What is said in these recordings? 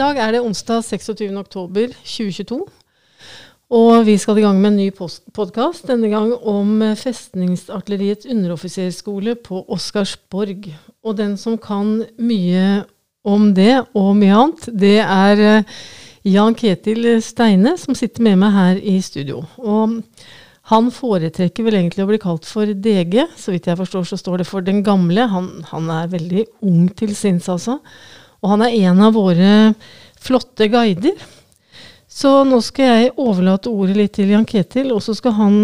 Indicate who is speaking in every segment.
Speaker 1: dag er det onsdag 26.10.2022. Og vi skal i gang med en ny podkast, denne gang om Festningsartilleriets underoffiserskole på Oscarsborg. Og den som kan mye om det og mye annet, det er eh, Jan Ketil Steine, som sitter med meg her i studio. Og han foretrekker vel egentlig å bli kalt for DG. Så vidt jeg forstår, så står det for den gamle. Han, han er veldig ung til sinns, altså. Og han er en av våre flotte guider. Så nå skal jeg overlate ordet litt til Jan Ketil, og så skal han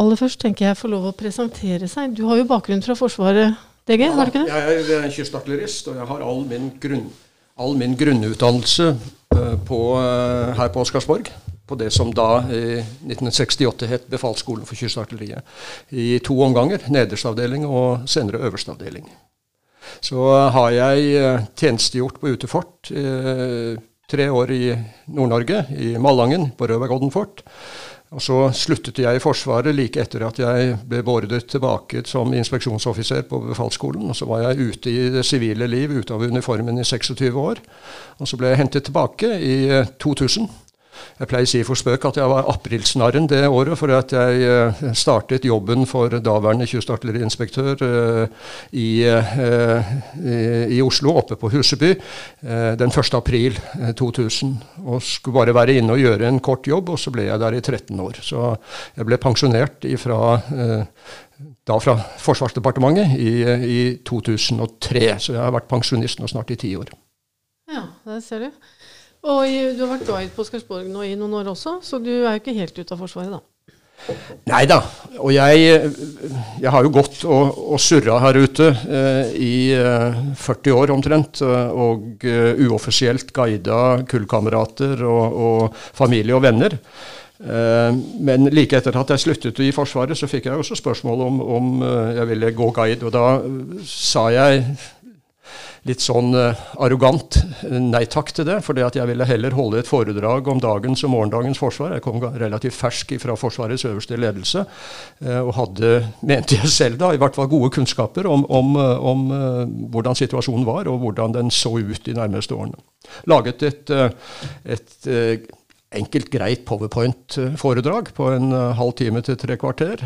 Speaker 1: aller først tenker jeg, få lov å presentere seg. Du har jo bakgrunn fra Forsvaret, DG? Ja, har du ikke det?
Speaker 2: Jeg er kystartillerist, og jeg har all min, grunn, all min grunnutdannelse uh, på, uh, her på Oscarsborg. På det som da i 1968 het Befalsskolen for kystartilleriet. I to omganger. Nederste avdeling og senere øverste avdeling. Så har jeg tjenestegjort på Utefort. Uh, tre år i Nord-Norge, i Malangen, på Røvergodden fort. Og så sluttet jeg i Forsvaret like etter at jeg ble beordret tilbake som inspeksjonsoffiser på befalsskolen. Og så var jeg ute i det sivile liv, ute av uniformen i 26 år. Og så ble jeg hentet tilbake i 2000 jeg pleier å si for spøk at jeg var aprilsnarren det året, for at jeg eh, startet jobben for daværende kystartilleriinspektør eh, i, eh, i, Oslo, oppe på Huseby, den 1. april 2000. Og skulle bare være inne og gjøre en kort jobb, og så ble jeg der i 13 år. Så jeg ble pensjonert ifra da fra Forsvarsdepartementet i, i, 2003. Så jeg har vært pensjonist nå snart i ti år.
Speaker 1: Ja, det ser du. Og du har vært guide på Skarsborg nå i noen år også, så du er jo ikke helt ute av Forsvaret, da?
Speaker 2: Nei da. Og jeg, jeg, har jo gått og, og surra her ute eh, i eh, 40 år omtrent. Og uh, uoffisielt guida kullkamerater og, og, familie og venner. Eh, men like etter at jeg sluttet i Forsvaret, så fikk jeg også spørsmål om, om eh, jeg ville gå guide. Og da sa jeg litt sånn uh, arrogant nei takk til det. For jeg ville heller holde et foredrag om dagens og morgendagens forsvar. Jeg kom relativt fersk fra Forsvarets øverste ledelse uh, og hadde, mente jeg selv da, i hvert fall gode kunnskaper om, om, om hvordan situasjonen var, og hvordan den så ut de nærmeste årene. Laget et, et enkelt, greit powerpoint-foredrag på en halv time til tre kvarter.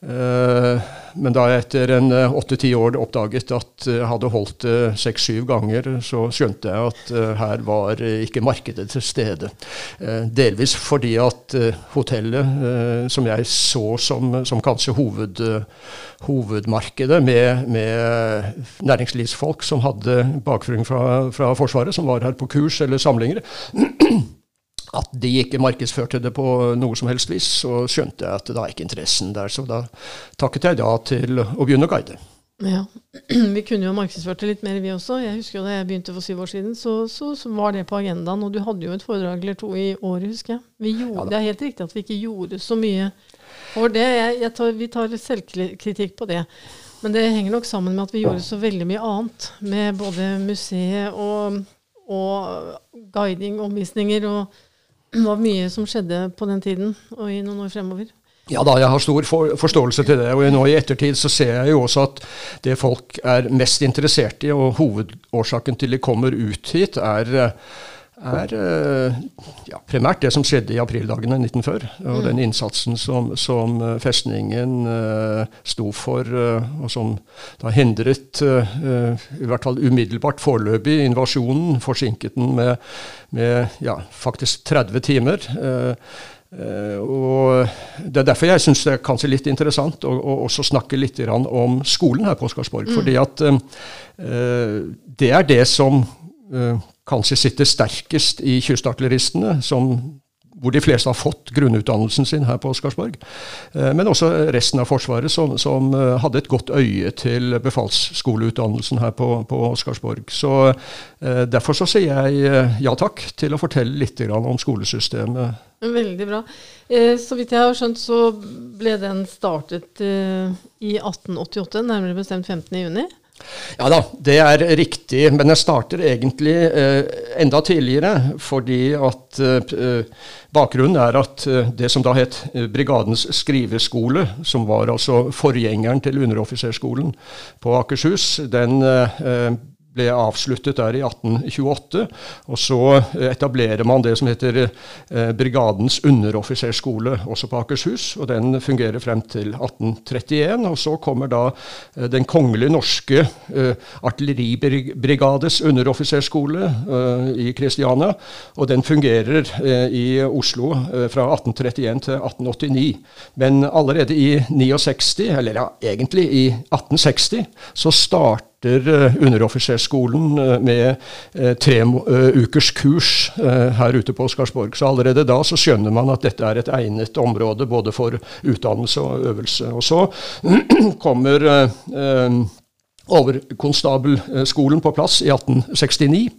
Speaker 2: Eh, men da jeg etter en eh, åtte-ti år oppdaget at jeg hadde holdt det seks-syv ganger, så skjønte jeg at eh, her var ikke markedet til stede. Delvis fordi at hotellet, som jeg så som, som kanskje hoved, hovedmarkedet, med, med, næringslivsfolk som hadde bakgrunn fra, fra Forsvaret, som var her på kurs eller samlinger at de ikke markedsførte det på noe som helst vis, så skjønte jeg at det da ikke interessen der. Så da takket jeg da til å begynne å guide.
Speaker 1: Ja, Vi kunne jo markedsført det litt mer, vi også. Jeg husker jo Da jeg begynte for syv år siden, så, så, så, var det på agendaen. Og du hadde jo et foredrag eller to i året, husker jeg. Vi gjorde, ja, det er helt riktig at vi ikke gjorde så mye for det. Jeg, jeg tar, vi tar selvkritikk på det. Men det henger nok sammen med at vi gjorde så veldig mye annet. Med både museet og, og guiding, omvisninger og det var mye som skjedde på den tiden og i noen år fremover.
Speaker 2: Ja da, jeg har stor for, forståelse til det. Og nå i ettertid så ser jeg jo også at det folk er mest interessert i, og hovedårsaken til de kommer ut hit, er er eh, ja, primært det som skjedde i aprildagene 1940. Og mm. den innsatsen som, som eh, festningen uh, sto for, uh, og som da hindret, uh, i hvert fall umiddelbart foreløpig, invasjonen. Forsinket den med, med ja, faktisk 30 timer. og Det er derfor jeg syns det er kanskje litt interessant å, å også snakke litt om skolen her på Oscarsborg. Mm. fordi at det er det som kanskje sitter sterkest i kystartilleristene, hvor de fleste har fått grunnutdannelsen sin her på Oscarsborg. Eh, men også resten av Forsvaret, som, som eh, hadde et godt øye til befalsskoleutdannelsen her på, på Oscarsborg. Så eh, Derfor så sier jeg ja takk til å fortelle litt om skolesystemet.
Speaker 1: Veldig bra. Så vidt jeg har skjønt, så ble den startet i 1888, nærmere bestemt 15.6.
Speaker 2: Ja da, det er riktig. Men jeg starter egentlig eh, enda tidligere. Fordi at eh, bakgrunnen er at eh, det som da het eh, Brigadens skriveskole, som var altså forgjengeren til underoffiserskolen på Akershus, den eh, ble avsluttet der i 1828. Og så etablerer man det som heter eh, Brigadens underoffiserskole, også på Akershus. og Den fungerer frem til 1831. Og så kommer da eh, Den kongelige norske eh, artilleribrigades underoffiserskole eh, i Kristiania. Og den fungerer eh, i Oslo eh, fra 1831 til 1889. Men allerede i 69, eller ja, egentlig i 1860, så starter underoffiserskolen med tre ukers kurs her ute på Oscarsborg. Så allerede da så skjønner man at dette er et egnet område både for utdannelse og øvelse. Og så kommer overkonstabelskolen på plass i 1869.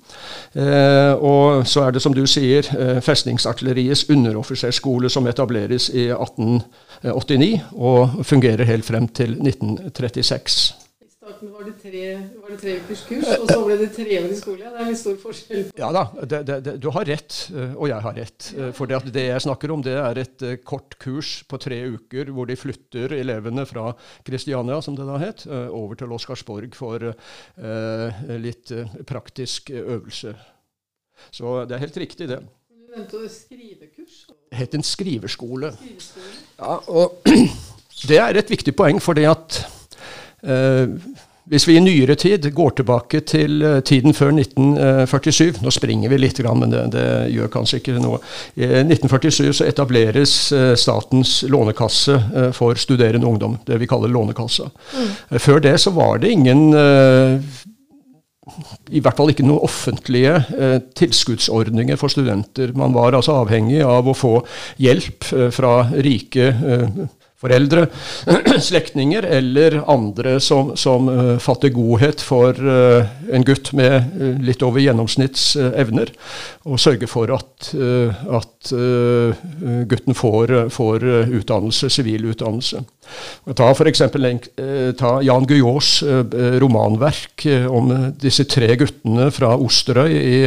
Speaker 2: Eh, og så er det, som du sier, eh, festningsartilleriets underoffiserskole som etableres i 1889 og fungerer helt frem til 1936
Speaker 1: starten var det, tre, var det tre ukers kurs, og så ble det treårig skole. Det er litt stor forskjell.
Speaker 2: Ja da, det, det, du har rett, eh, og jeg har rett. Eh, for det, det jeg snakker om, det er et eh, kort kurs på tre uker hvor de flytter elevene fra Kristiania, som det da het, over til Oscarsborg for uh, litt praktisk øvelse. Så det er helt riktig, det.
Speaker 1: Du nevnte skrivekurs.
Speaker 2: Det het en skriverskole. skriverskole. Ja, og det er et viktig poeng, for det at Eh, hvis vi i nyere tid går tilbake til uh, tiden før 1947 Nå springer vi litt, men det, det gjør kanskje ikke noe. I 1947 så etableres uh, Statens lånekasse for studerende ungdom. Det vi kaller Lånekassa. Mm. før det så var det ingen i hvert fall ikke noen offentlige eh, tilskuddsordninger for studenter. Man var altså avhengig av å få hjelp eh, fra rike eh, foreldre, slektninger eller andre som, som uh, fatter godhet for uh, en gutt med uh, litt over gjennomsnittsevner, og sørge for at, at gutten får, får utdannelse, sivil utdannelse. Ta f.eks. ta Jan Guillaus romanverk om disse tre guttene fra Osterøy i,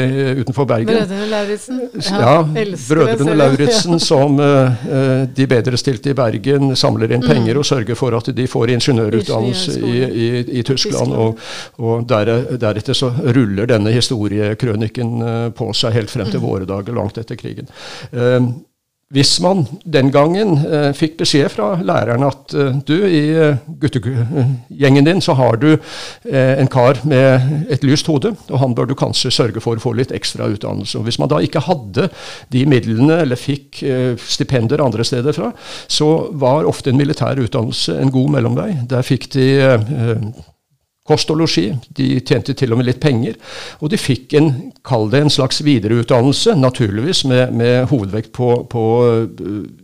Speaker 2: utenfor Bergen.
Speaker 1: Brødrene Lauritzen.
Speaker 2: Ja, ja Brødrene Lauritzen som de bedrestilte i Bergen samler inn penger mm. og sørger for at de får ingeniørutdannelse i, i, i, Tyskland. Og, og deretter så ruller denne historiekrøniken eh, på seg helt frem til mm. våre dager, langt etter krigen. Um, hvis man den gangen eh, fikk beskjed fra læreren at eh, du, i eh, guttegjengen din så har du eh, en kar med et lyst hode, og han bør du kanskje sørge for å få litt ekstra utdannelse. Hvis man da ikke hadde de midlene, eller fikk eh, stipender andre steder fra, så var ofte en militær utdannelse en god mellomvei. Der fikk de kost og losji. De tjente til og med litt penger. Og de fikk en, kall det en slags videreutdannelse, naturligvis med, med hovedvekt på, på,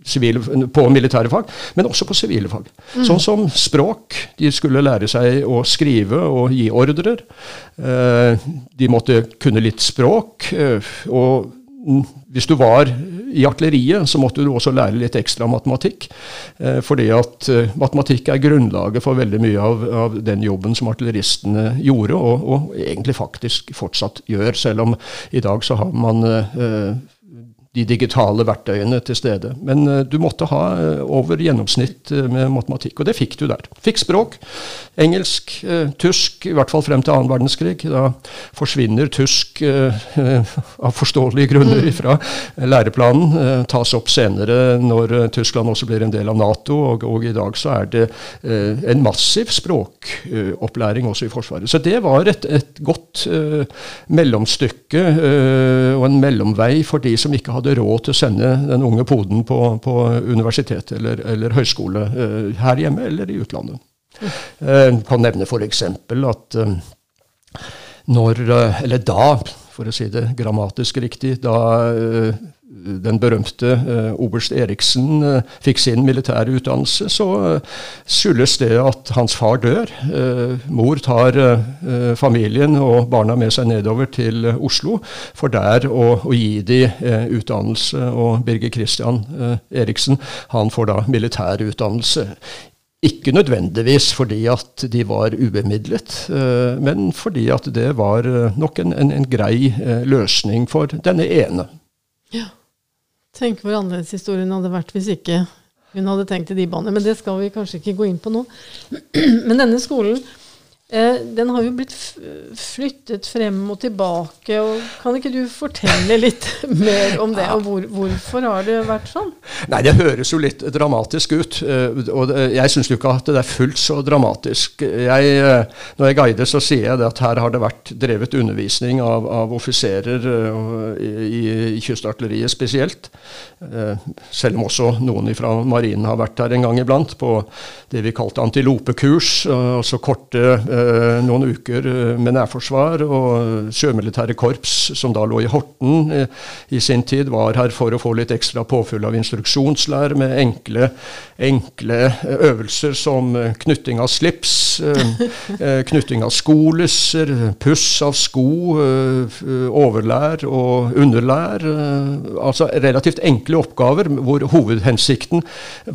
Speaker 2: sivil, på, militære fag, men også på sivile fag. Mm. Sånn som språk. De skulle lære seg å skrive og gi ordrer. Eh, de måtte kunne litt språk. Eh, og hvis du var i artilleriet, så måtte du også lære litt ekstra matematikk. Eh, fordi at eh, matematikk er grunnlaget for veldig mye av, av den jobben som artilleristene gjorde, og, og, egentlig faktisk fortsatt gjør. Selv om i dag så har man eh, de digitale verktøyene til stede. Men uh, du måtte ha uh, over gjennomsnitt uh, med matematikk, og det fikk du der. Fikk språk. Engelsk, tysk, i hvert fall frem til annen verdenskrig. Da forsvinner tysk av forståelige grunner mm. fra læreplanen. tas opp senere når Tyskland også blir en del av Nato, og, og i dag så er det en massiv språkopplæring også i Forsvaret. Så det var et, et godt mellomstykke og en mellomvei for de som ikke hadde hadde råd til å sende den unge poden på, på universitet eller, eller høyskole eh, her hjemme eller i utlandet. Jeg eh, kan nevne f.eks. at eh, når, eller da, for å si det grammatisk riktig, da den berømte eh, oberst Eriksen eh, fikk sin militære utdannelse, så eh, skyldes det at hans far dør. mor tar familien og barna med seg nedover til Oslo for der å, å gi de utdannelse. Og Birger Christian Eriksen han får da militær utdannelse. Ikke nødvendigvis fordi at de var ubemidlet, men fordi at det var nok en, en, en grei løsning for denne ene.
Speaker 1: Ja. Tenk hvor annerledes historien hadde vært hvis ikke hun hadde tenkt i de baner. Men det skal vi kanskje ikke gå inn på nå. Men denne skolen den har jo blitt flyttet frem og tilbake. og Kan ikke du fortelle litt mer om det, og hvor, hvorfor har det vært sånn?
Speaker 2: Nei, Det høres jo litt dramatisk ut. Eh, og Jeg syns jo ikke at det er fullt så dramatisk. Jeg, eh, når jeg guider, så sier jeg at her har det vært drevet undervisning av, av offiserer i, i, kystartilleriet spesielt. Selv om også noen fra marinen har vært her en gang iblant, på det vi kalte antilopekurs. altså korte Eh, noen uker eh, med nærforsvar. Og sjømilitære korps, som da lå i Horten eh, i sin tid, var her for å få litt ekstra påfyll av instruksjonslære med enkle, enkle øvelser som knytting av slips, knytting av skolisser, puss av sko, overlær og underlær. Altså relativt enkle oppgaver hvor hovedhensikten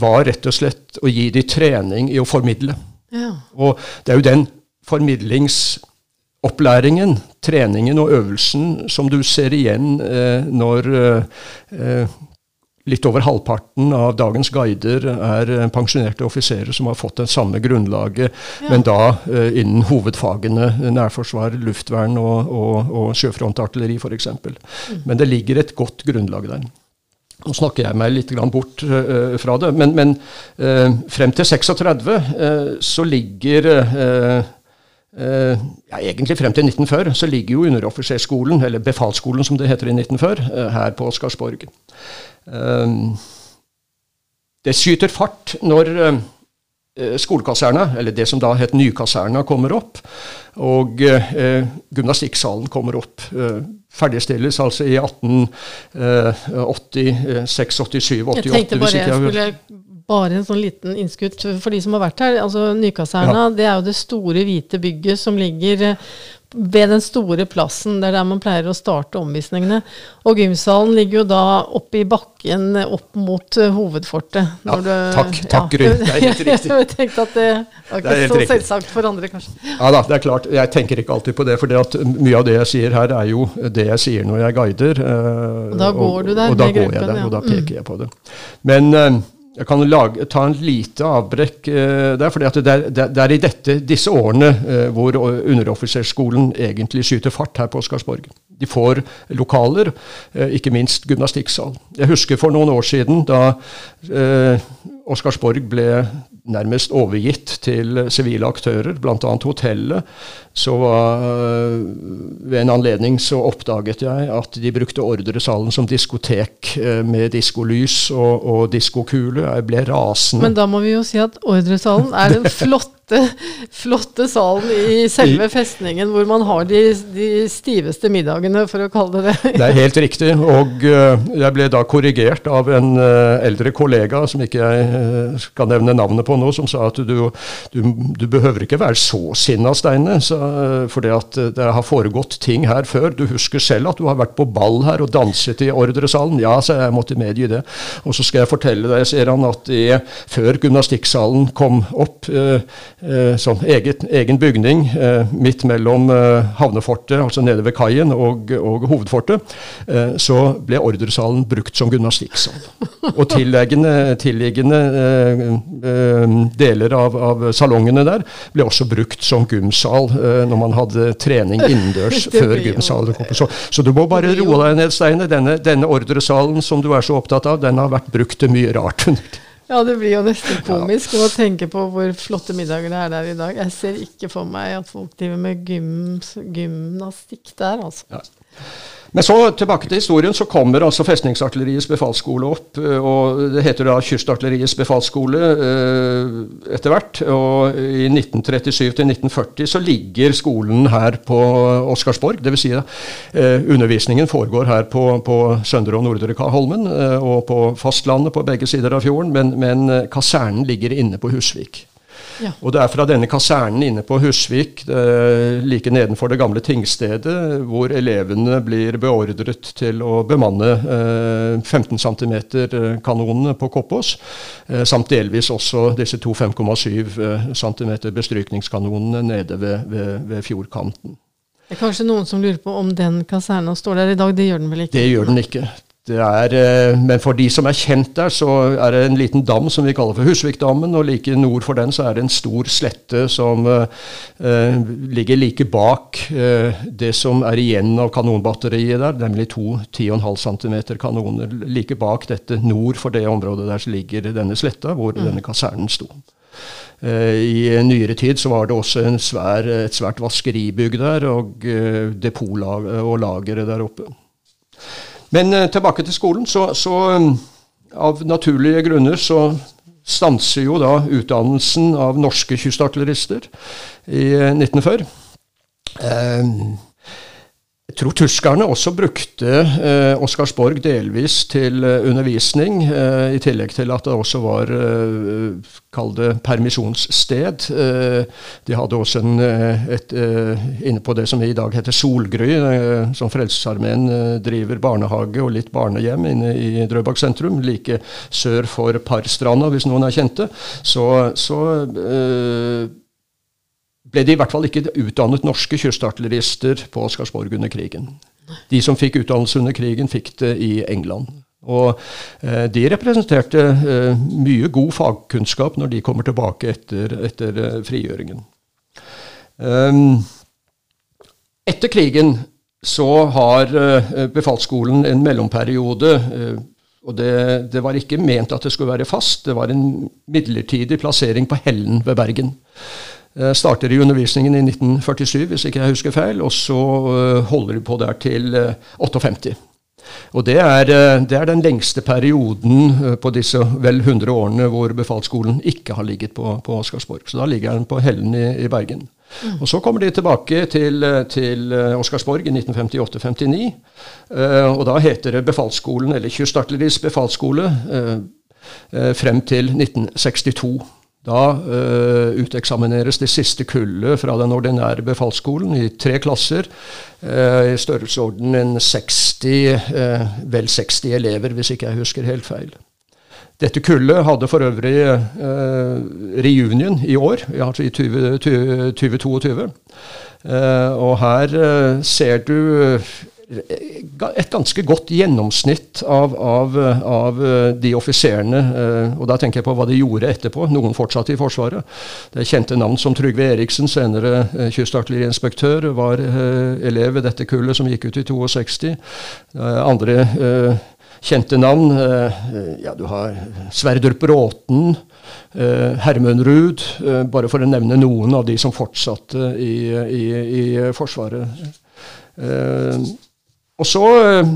Speaker 2: var rett og slett å gi de trening i å formidle. Ja. Og det er jo den formidlingsopplæringen, treningen og øvelsen som du ser igjen eh, når eh, litt over halvparten av dagens guider er eh, pensjonerte offiserer som har fått det samme grunnlaget, ja. men da eh, innen hovedfagene nærforsvar, luftvern og, og, og sjøfrontartilleri f.eks. Mm. Men det ligger et godt grunnlag der. Nå snakker jeg meg litt bort uh, fra det, men, men uh, frem til 36 uh, så ligger ja, egentlig frem til 1940 så ligger jo underoffiserskolen, eller befalsskolen som det heter i 1940, uh, her på Oscarsborg. Uh, det skyter fart når skolekaserna, eller det som da het Nykaserna, kommer opp. Og gymnastikksalen kommer opp. ferdigstilles altså i 1886, 87, 88.
Speaker 1: Jeg tenkte bare jeg skulle bare en sånn liten innskudd for de som har vært her. altså Nykaserna ja. det er jo det store, hvite bygget som ligger eh, ved den store plassen. Det er der man pleier å starte omvisningene. Og gymsalen ligger jo da oppe i bakken opp mot uh, hovedfortet.
Speaker 2: Ja, du, takk, takk ja. Gry. Det er helt riktig.
Speaker 1: jeg tenkte at det var ikke så selvsagt for andre, kanskje.
Speaker 2: Ja da, det er klart. Jeg tenker ikke alltid på det. For mye av det jeg sier her, er jo det jeg sier når jeg guider.
Speaker 1: Uh, og da går du der
Speaker 2: og, og da går jeg der, og da peker mm. jeg på det. Men jeg kan lage, ta en lite avbrekk uh, der. for det, er, det, er i dette, disse årene uh, hvor underoffiserskolen egentlig skyter fart her på Oscarsborg. De får lokaler, uh, ikke minst gymnastikksal. Jeg husker for noen år siden da Oscarsborg ble nærmest overgitt til sivile aktører, bl.a. hotellet. Så uh, ved en anledning så oppdaget jeg at de brukte ordresalen som diskotek uh, med diskolys og, og diskokule. Jeg ble rasende.
Speaker 1: Men da må vi jo si at ordresalen er den flotte flotte, flotte salen i selve festningen hvor man har de, de, stiveste middagene, for å kalle det det.
Speaker 2: Det er helt riktig. Og uh, jeg ble da korrigert av en uh, eldre kollega, som ikke jeg uh, skal nevne navnet på nå, som sa at du, du, du behøver ikke være så sinna, Steine, for det at det har foregått ting her før. Du husker selv at du har vært på ball her og danset i ordresalen. Ja, så jeg måtte medgi det. Og så skal jeg fortelle deg, sier han, at det, før gymnastikksalen kom opp eh, sånn eget, egen bygning eh, midt mellom eh, havnefortet, altså nede ved kaien, og, og hovedfortet, eh, så ble ordresalen brukt som gymnastikksal. Og tilliggende, tilliggende eh, eh, deler av, av, salongene der ble også brukt som gymsal når man hadde trening innendørs før gymsalen kom. Så, så, du må bare roe deg ned, Steine. Denne, denne ordresalen som du er så opptatt av, den har vært brukt til mye rart.
Speaker 1: Ja, det blir jo nesten komisk å tenke på hvor flotte middager det er der i dag. Jeg ser ikke for meg at folk driver med gym, gymnastikk der, altså. Ja.
Speaker 2: Men så tilbake til historien, så kommer altså Festningsartilleriets befalsskole opp. Eh, og Det heter da Kystartilleriets befalsskole eh, etter hvert. Og i 1937 til 1940 så ligger skolen her på Oscarsborg. Dvs. Si, eh, undervisningen foregår her på, på Søndre og Nordre Holmen eh, og på fastlandet på begge sider av fjorden, men, men kasernen ligger inne på Husvik. Ja. Og det er fra denne kasernen inne på Husvik, like nedenfor det gamle tingstedet, hvor elevene blir beordret til å bemanne eh, 15 cm-kanonene på Koppås, eh, samt delvis også disse to 5,7 eh, cm bestrykningskanonene nede ved, ved, ved fjordkanten.
Speaker 1: Det er kanskje noen som lurer på om den kaserna står der i dag. Det gjør den vel ikke?
Speaker 2: Det gjør den ikke. Det er, eh, men for de som er kjent der, så er det en liten dam som vi kaller for Husvikdammen. Og like nord for den så er det en stor slette som uh, ligger like bak uh, det som er igjen av kanonbatteriet der, nemlig to 10,5 cm kanoner. Like bak dette, nord for det området der, så ligger denne sletta hvor mm. denne kasernen sto. I nyere tid så var det også svær, et svært vaskeribygg der, og depot og lageret der oppe. Men eh, tilbake til skolen. Så, så, um, av naturlige grunner så stanser jo da utdannelsen av norske kystartillerister i 1940. Jeg tror tyskerne også brukte eh, Oscarsborg delvis til eh, undervisning, eh, i tillegg til at det også var eh, kall det permisjonssted. Eh, de hadde også en, eh, et, inne på det som i dag heter Solgry, som Frelsesarmeen driver barnehage og litt barnehjem inne i Drøbak sentrum, like sør for Parstranda, hvis noen er kjente. Så, så ble det i hvert fall ikke utdannet norske kystartillerister på Oscarsborg under krigen. De som fikk utdannelse under krigen, fikk det i England. Og eh, de representerte eh, mye god fagkunnskap når de kommer tilbake etter, etter eh, frigjøringen. Um, etter krigen så har eh, befalsskolen en mellomperiode. Eh, og det, det, var ikke ment at det skulle være fast, det var en midlertidig plassering på Hellen ved Bergen. Eh, starter i undervisningen i 1947, hvis ikke jeg husker feil, og så eh, holder de på der til 58. Eh, og det er, det er, den lengste perioden på disse vel 100 årene hvor befalsskolen ikke har ligget på, på Oscarsborg. Så da ligger den på Hellen i, i Bergen. Mm. Og Så kommer de tilbake til, til Oscarsborg i 1958-59. Uh, og da heter det befalsskolen, eller Kystartilleris befalsskole, frem til 1962. Da uh, uteksamineres det siste kullet fra den ordinære befalsskolen i tre klasser. Uh, I størrelsesorden en 60, uh, eh, vel 60 elever, hvis ikke jeg husker helt feil. Dette kullet hadde for øvrig reunion i år, altså i 2022. og her ser du et ganske godt gjennomsnitt av, av, av, de offiserene. Eh, og da tenker jeg på hva de gjorde etterpå. Noen fortsatte i Forsvaret. Det er kjente navn som Trygve Eriksen, senere eh, kystartilleriinspektør, var eh, elev ved dette kullet som gikk ut i 62. Andre kjente navn. Ja, du har Sverdrup Bråten. Hermund Ruud, bare for å nevne noen av de som fortsatte i, i, i Forsvaret. Og så eh,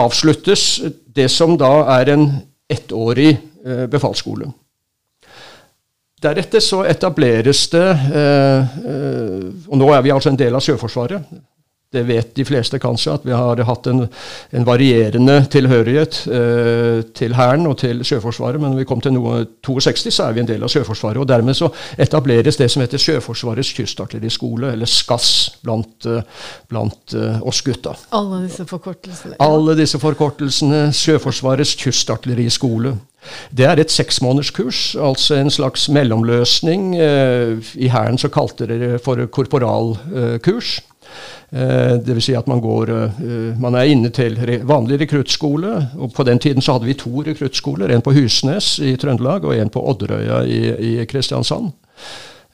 Speaker 2: avsluttes det som da er en ettårig eh, befalsskole. Deretter så etableres det eh, Og nå er vi altså en del av Sjøforsvaret. Det vet de fleste kanskje, at vi har hatt en, en varierende tilhørighet eh, til Hæren og til Sjøforsvaret. Men når vi kom til noe 62, så er vi en del av Sjøforsvaret. Og dermed så etableres det som heter Sjøforsvarets kystartilleriskole, eller SKAS, blant, eh, blant uh, oss gutta.
Speaker 1: Alle disse forkortelsene.
Speaker 2: Alle disse forkortelsene. Sjøforsvarets kystartilleriskole. Det er et seksmånederskurs, altså en slags mellomløsning. Eh, I Hæren så kalte dere det for korporalkurs. Eh, Dvs. Si at man, går, eh, man er inne til vanlig rekruttskole. og På den tiden så hadde vi to rekruttskoler. En på Husnes i Trøndelag og en på Odderøya i, i Kristiansand.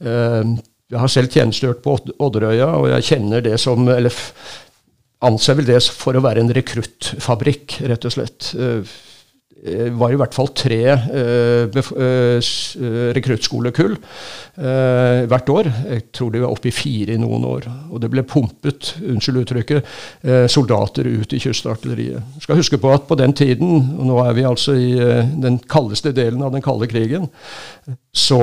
Speaker 2: Eh, jeg har selv tjenestegjort på Odderøya, og jeg kjenner det som eller anser vel det for å være en rekruttfabrikk, rett og slett. Eh, var i hvert fall tre eh, eh, rekruttskolekull hvert år. Jeg tror de var oppe i fire i noen år. Og det ble pumpet unnskyld uttrykket, soldater ut i kystartilleriet. Skal huske på at på den tiden, og nå er vi altså i den kaldeste delen av den kalde krigen, så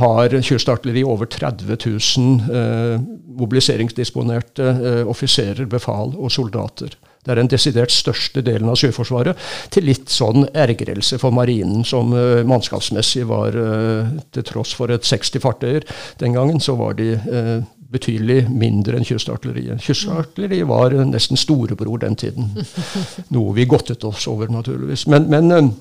Speaker 2: har kystartilleriet over 30 000 mobiliseringsdisponerte offiserer, befal og soldater. Det er den desidert største delen av Sjøforsvaret, til litt sånn ergrelse for marinen, som uh, mannskapsmessig var uh, Til tross for et 60 fartøyer den gangen, så var de uh, betydelig mindre enn kystartilleriet. Kystartilleriet var nesten storebror den tiden. Noe vi godtet oss over, naturligvis. Men, men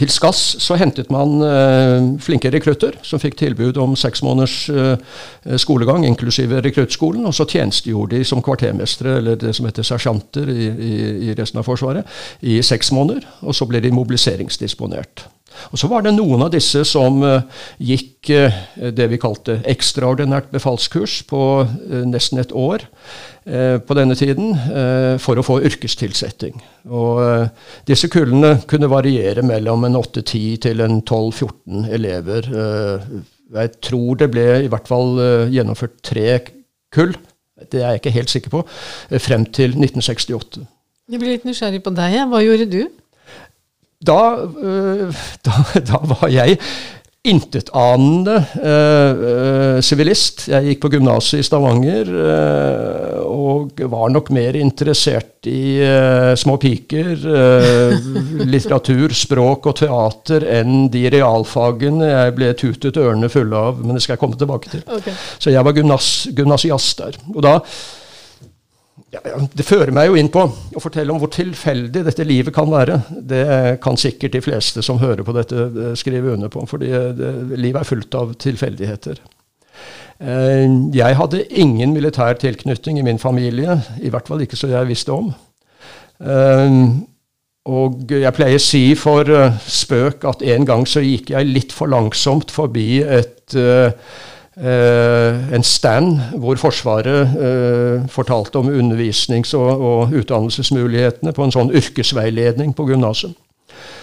Speaker 2: til Skass så hentet man eh, flinke rekrutter som fikk tilbud om seks måneders eh, skolegang, inklusive rekruttskolen. Og så tjenestegjorde de som kvartermestere, eller det som heter sersjanter i, i, i, resten av Forsvaret, i seks måneder. Og så ble de mobiliseringsdisponert. Og Så var det noen av disse som uh, gikk uh, det vi kalte ekstraordinært befalskurs på uh, nesten et år på denne tiden for å få yrkestilsetting. Og Disse kullene kunne variere mellom en 8-10 til en 12-14 elever. Jeg tror det ble i hvert fall gjennomført tre kull, det er jeg ikke helt sikker på, frem til 1968. Jeg
Speaker 1: blir litt nysgjerrig på deg. Hva gjorde du?
Speaker 2: Da, øh, da, da var jeg intetanende øh, sivilist. Øh, jeg gikk på gymnaset i Stavanger øh, og var nok mer interessert i øh, små piker, litteratur, språk og teater enn de realfagene jeg ble tutet ørene fulle av. Men det skal jeg komme tilbake til. Okay. Så jeg var gymnasiast der. Og da ja, det fører meg jo inn på å fortelle om hvor tilfeldig dette livet kan være. Det kan sikkert de fleste som hører på dette, eh, skrive under på, fordi eh, det, livet er fullt av tilfeldigheter. Eh, jeg hadde ingen militær tilknytning i min familie, i hvert fall ikke så jeg visste om. Og jeg pleier å si for spøk at en gang så gikk jeg litt for langsomt forbi et en stand hvor Forsvaret uh, fortalte om undervisnings- og, utdannelsesmulighetene på en sånn yrkesveiledning på gymnaset.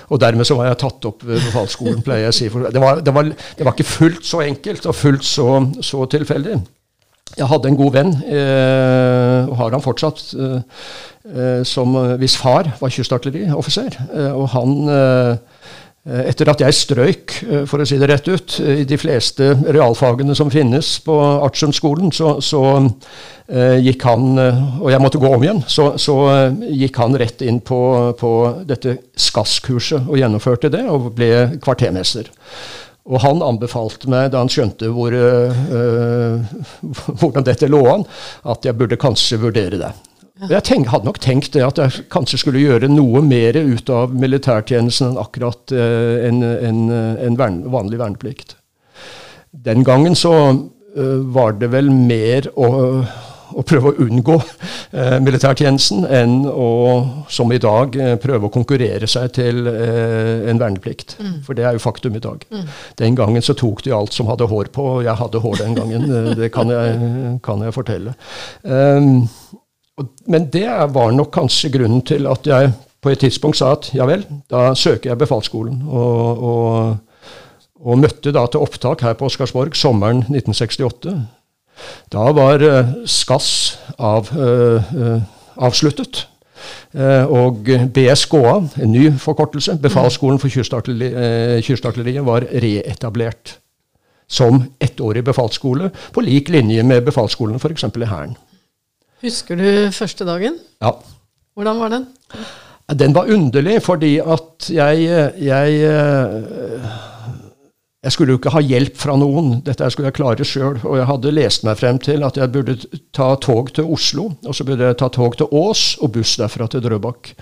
Speaker 2: Og dermed så var jeg tatt opp ved befalsskolen, pleier jeg å si. Det var, det, var, det var, ikke fullt så enkelt og fullt så, så tilfeldig. Jeg hadde en god venn, eh, og har han fortsatt, som hvis far var kystartillerioffiser. og han Eh, etter at jeg strøyk, eh, for å si det rett ut, i de fleste realfagene som finnes på Artiumskolen, så, så uh, gikk han Og jeg måtte gå om igjen. Så, så uh, gikk han rett inn på, på dette SKAS-kurset og gjennomførte det, og ble kvartermester. Og han anbefalte meg, da han skjønte hvor, uh, hvordan dette lå an, at jeg burde kanskje vurdere det. Jeg tenk, hadde nok tenkt det at jeg kanskje skulle gjøre noe mer ut av militærtjenesten enn akkurat eh, en, en, en vern, vanlig verneplikt. Den gangen så uh, var det vel mer å, å prøve å unngå eh, militærtjenesten enn å, som i dag, uh, prøve å konkurrere seg til en verneplikt. Mm. For det er jo faktum i dag. Mm. Den gangen så tok de alt som hadde hår på, og jeg hadde hår den gangen. det kan jeg, kan jeg fortelle. Um, men det var nok kanskje grunnen til at jeg på et tidspunkt sa at ja vel, da søker jeg befalsskolen. Og, og, og møtte da til opptak her på Oscarsborg sommeren 1968. Da var uh, SKAS av, uh, avsluttet. og BSKA, en ny forkortelse, Befalsskolen for kystartilleriet, var reetablert som ettårig befalsskole, på lik linje med befalsskolen f.eks. i Hæren.
Speaker 1: Husker du første dagen?
Speaker 2: Ja.
Speaker 1: Hvordan var den?
Speaker 2: Den var underlig, fordi at jeg, jeg jeg skulle jo ikke ha hjelp fra noen, dette skulle jeg klare sjøl. Og jeg hadde lest meg frem til at jeg burde ta tog til Oslo, og så burde jeg ta tog til Ås og buss derfra til Drøbak.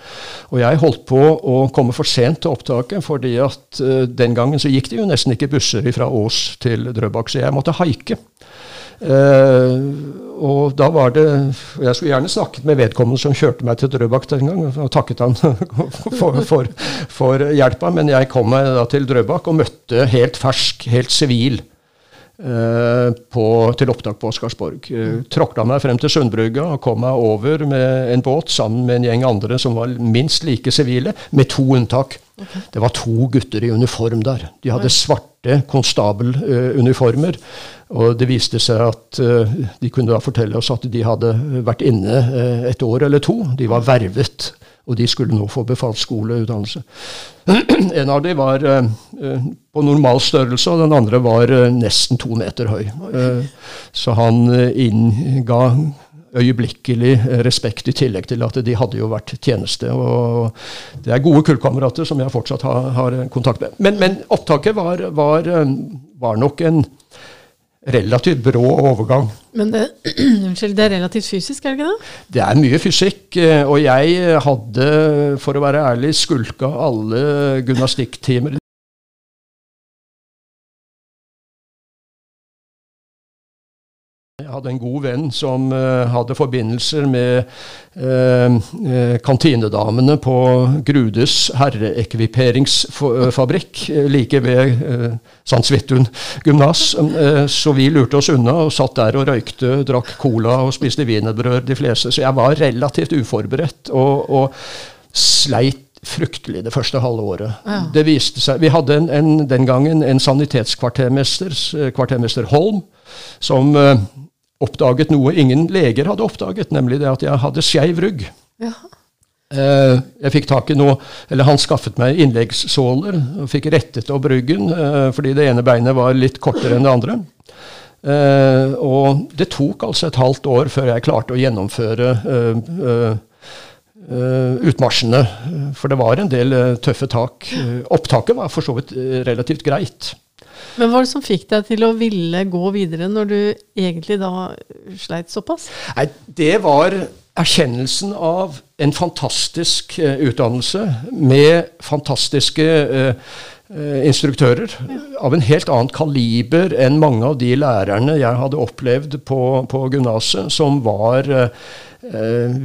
Speaker 2: Og jeg holdt på å komme for sent til opptaket, fordi at uh, den gangen så gikk det jo nesten ikke busser fra Ås til Drøbak, så jeg måtte haike. Uh, og da var det Jeg skulle gjerne snakket med vedkommende som kjørte meg til Drøbak den gang, og takket han for, for, for, hjelpa, men jeg kom meg da til Drøbak og møtte helt fersk, helt sivil På, til opptak på Oscarsborg. Uh, Tråkla meg frem til Sundbrygga og kom meg over med en båt sammen med en gjeng andre som var minst like sivile, med to unntak. Det var to gutter i uniform der. De hadde svarte konstabeluniformer. Og det viste seg at uh, de kunne da fortelle oss at de hadde vært inne uh, et år eller to. De var vervet, og de skulle nå få befalsskoleutdannelse. en av dem var uh, på normal størrelse, og den andre var nesten to meter høy. så han innga øyeblikkelig respekt, i tillegg til at de hadde jo vært tjeneste. og Det er gode kullkamerater som jeg fortsatt har, har kontakt med. Men, men opptaket var, var, var nok en relativt brå overgang.
Speaker 1: Men det, unnskyld, det er relativt fysisk, er det ikke det?
Speaker 2: Det er mye fysikk, eh, og jeg hadde, for å være ærlig, skulka alle gymnastikktimer Jeg hadde en god venn som uh, hadde forbindelser med uh, kantinedamene på Grudes herreekviperingsfabrikk like ved uh, Sandsvithun gymnas. så vi lurte oss unna og satt der og røykte, drakk cola og spiste wienerbrød, de fleste. Så jeg var relativt uforberedt og, og sleit fryktelig det første halve året. Ja. Det viste seg, Vi hadde en, en, den gangen en sanitetskvartermester, kvartermester Holm, som oppdaget noe ingen leger hadde oppdaget, nemlig det at jeg hadde skeiv rygg. Ja. Eh, jeg fikk tak i noe, eller Han skaffet meg innleggssåler og fikk rettet opp ryggen eh, fordi det ene beinet var litt kortere enn det andre. Eh, og det tok altså et halvt år før jeg klarte å gjennomføre utmarsjene. For det var en del tøffe tak. Opptaket var for så vidt relativt greit.
Speaker 1: Men hva var det som fikk deg til å ville gå videre, når du egentlig da sleit såpass?
Speaker 2: Nei, Det var erkjennelsen av en fantastisk uh, utdannelse med fantastiske uh, instruktører av en helt annet kaliber enn mange av de lærerne jeg hadde opplevd på, på gymnaset, som var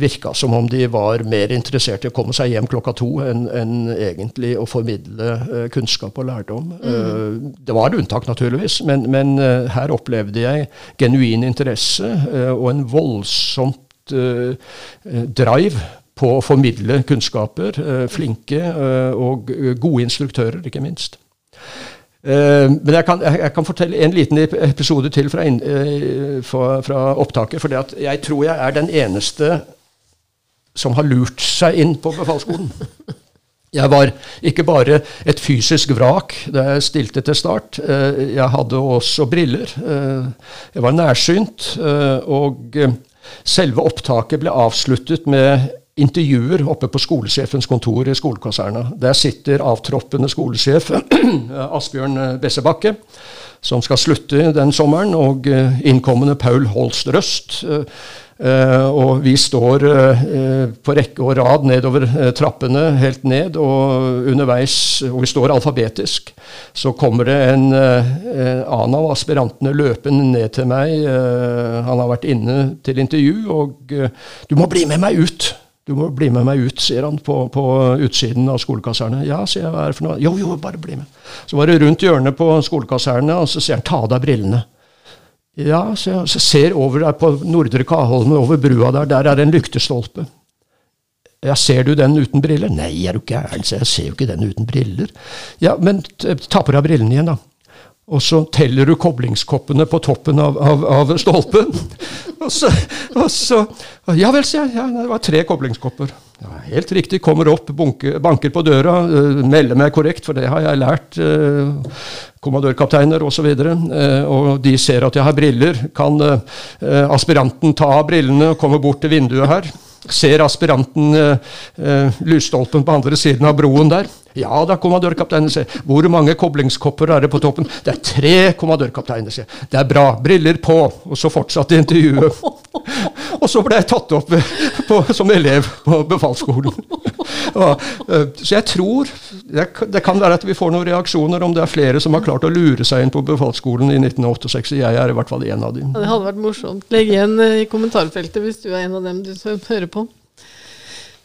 Speaker 2: virka som om de var mer interessert i å komme seg hjem klokka to enn en egentlig å formidle eh, kunnskap og lærdom. Mm. Eh, det var unntak, naturligvis, men, men eh, her opplevde jeg genuin interesse eh, og en voldsomt eh, drive på å formidle kunnskaper. flinke og gode instruktører, ikke minst. Uh, men jeg kan, jeg, kan, fortelle en liten episode til fra, uh, fra, fra opptaket. For jeg tror jeg er den eneste som har lurt seg inn på befalsskolen. Jeg var ikke bare et fysisk vrak da jeg stilte til start. Uh, jeg hadde også briller. Jeg var nærsynt. Og selve opptaket ble avsluttet med intervjuer oppe på skolesjefens kontor i skolekonserna. Der sitter avtroppende skolesjef Asbjørn Bessebakke, som skal slutte den sommeren, og eh, innkommende Paul Holst Røst. Og vi står på rekke og rad nedover trappene, helt ned, og underveis Og vi står alfabetisk. Så kommer det en annen av aspirantene løpende ned til meg. han har vært inne til intervju, og 'Du må bli med meg ut', du må bli med meg ut, sier han på, på utsiden av skolekasernet. Ja, sier jeg, hva er det for noe? Jo, jo, bare bli med. Så var det rundt hjørnet på skolekasernet, og så sier han ta av deg brillene. Ja, så jeg så ser over der på Nordre Kaholmen, over brua der, der er det en lyktestolpe. Ja, Ser du den uten briller? Nei, er du gæren, så jeg ser jo ikke den uten briller. Ja, men ta på deg brillene igjen, da. Og så teller du koblingskoppene på toppen av, av, av stolpen. og, så, og så, Ja vel, sier jeg. Ja, det var tre koblingskopper. Ja, helt riktig. Kommer opp, bunker, banker på døra, uh, melder meg korrekt, for det har jeg lært. Uh, kommandørkapteiner osv. Og, uh, og de ser at jeg har briller. Kan uh, aspiranten ta av brillene og komme bort til vinduet her? Ser aspiranten uh, lysstolpen på andre siden av broen der? Ja da, kommandørkapteinen sier. Hvor mange koblingskopper er det på toppen? Det er tre, kommandørkapteiner sier. Det er bra. Briller på. Og så fortsatte intervjuet. Og så ble jeg tatt opp på, som elev på befalsskolen. Eh, så jeg tror Det kan være at vi får noen reaksjoner om det er flere som har klart å lure seg inn på befalsskolen i 1968. Jeg er i hvert fall en av dem.
Speaker 1: Det hadde vært morsomt. Legg igjen eh, i kommentarfeltet hvis du er en av dem du hører på.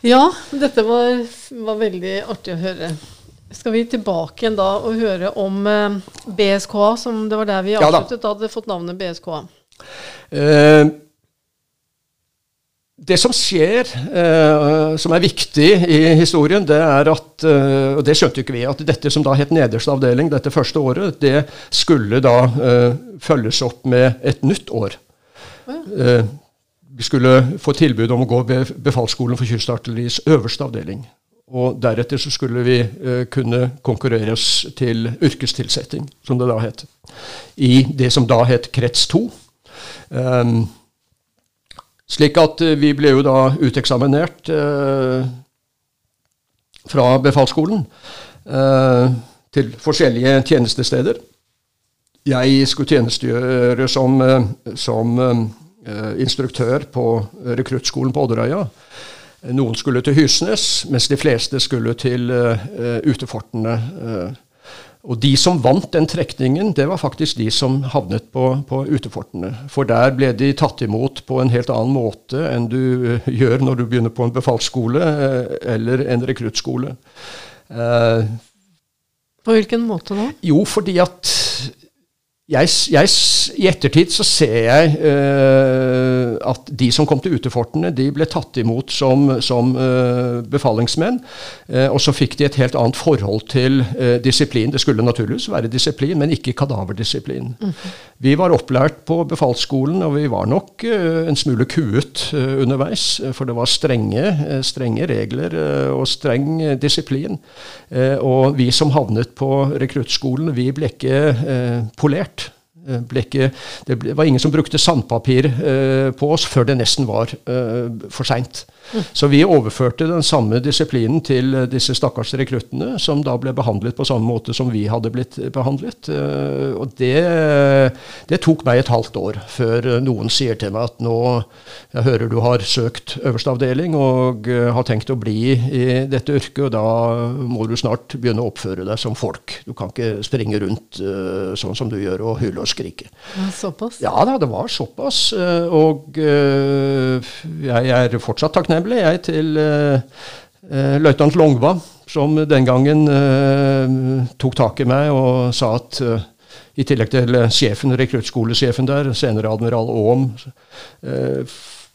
Speaker 1: Ja, dette var, var, veldig artig å høre. Skal vi tilbake igjen da og høre om eh, BSKA, som det var der vi avsluttet? Ja, da. hadde fått navnet BSKA. Eh,
Speaker 2: det som skjer, eh, som er viktig i historien, det er at eh, Og det skjønte ikke vi, at dette som da het nederste avdeling dette første året, det skulle da eh, følges opp med et nytt år. Ja. Eh, skulle få tilbud om å gå ved befalsskolen for kystartilleriets øverste avdeling. Og deretter så skulle vi eh, kunne konkurrere oss til yrkestilsetting, som det da het. I det som da het krets 2. Um, ehm, slik at eh, vi ble jo da uteksaminert uh, fra befalsskolen til forskjellige tjenestesteder. jeg skulle tjenestegjøre som, som instruktør på rekruttskolen på Odderøya. Noen skulle til Hysnes, mens de fleste skulle til utefortene. Og de som vant den trekningen, det var faktisk de som havnet på, på, utefortene. For der ble de tatt imot på en helt annen måte enn du gjør når du begynner på en befalsskole eller en rekruttskole.
Speaker 1: På hvilken måte da?
Speaker 2: Jo, fordi at jeg, jeg, I ettertid så ser jeg uh, at de som kom til utefortene, de ble tatt imot som, som uh, befalingsmenn. Uh, og så fikk de et helt annet forhold til disiplin. Det skulle naturligvis være disiplin, men ikke kadaverdisiplin. Mm -hmm. Vi var opplært på befalsskolen, og vi var nok en smule kuet underveis. For det var strenge, strenge regler og streng disiplin. og vi som havnet på rekruttskolen, vi ble ikke polert. Eh, ikke, det var ingen som brukte sandpapir eh, på oss før det nesten var eh, for seint. Så vi overførte den samme disiplinen til disse stakkars rekruttene, som da ble behandlet på samme måte som vi hadde blitt behandlet. Eh, og det, det tok meg et halvt år før noen sier til meg at nå Jeg hører du har søkt øverste avdeling og eh, har tenkt å bli i dette yrket, og da må du snart begynne å oppføre deg som folk. Du kan ikke springe rundt sånn som du gjør og hyle og skrike.
Speaker 1: Ja, såpass?
Speaker 2: Ja da, det var såpass. Og jeg er fortsatt takknemlig takknemlig jeg til uh, uh, løytnant Longva, som den gangen uh, tok tak i meg og sa at uh, i tillegg til sjefen, rekruttskolesjefen der, senere admiral Aam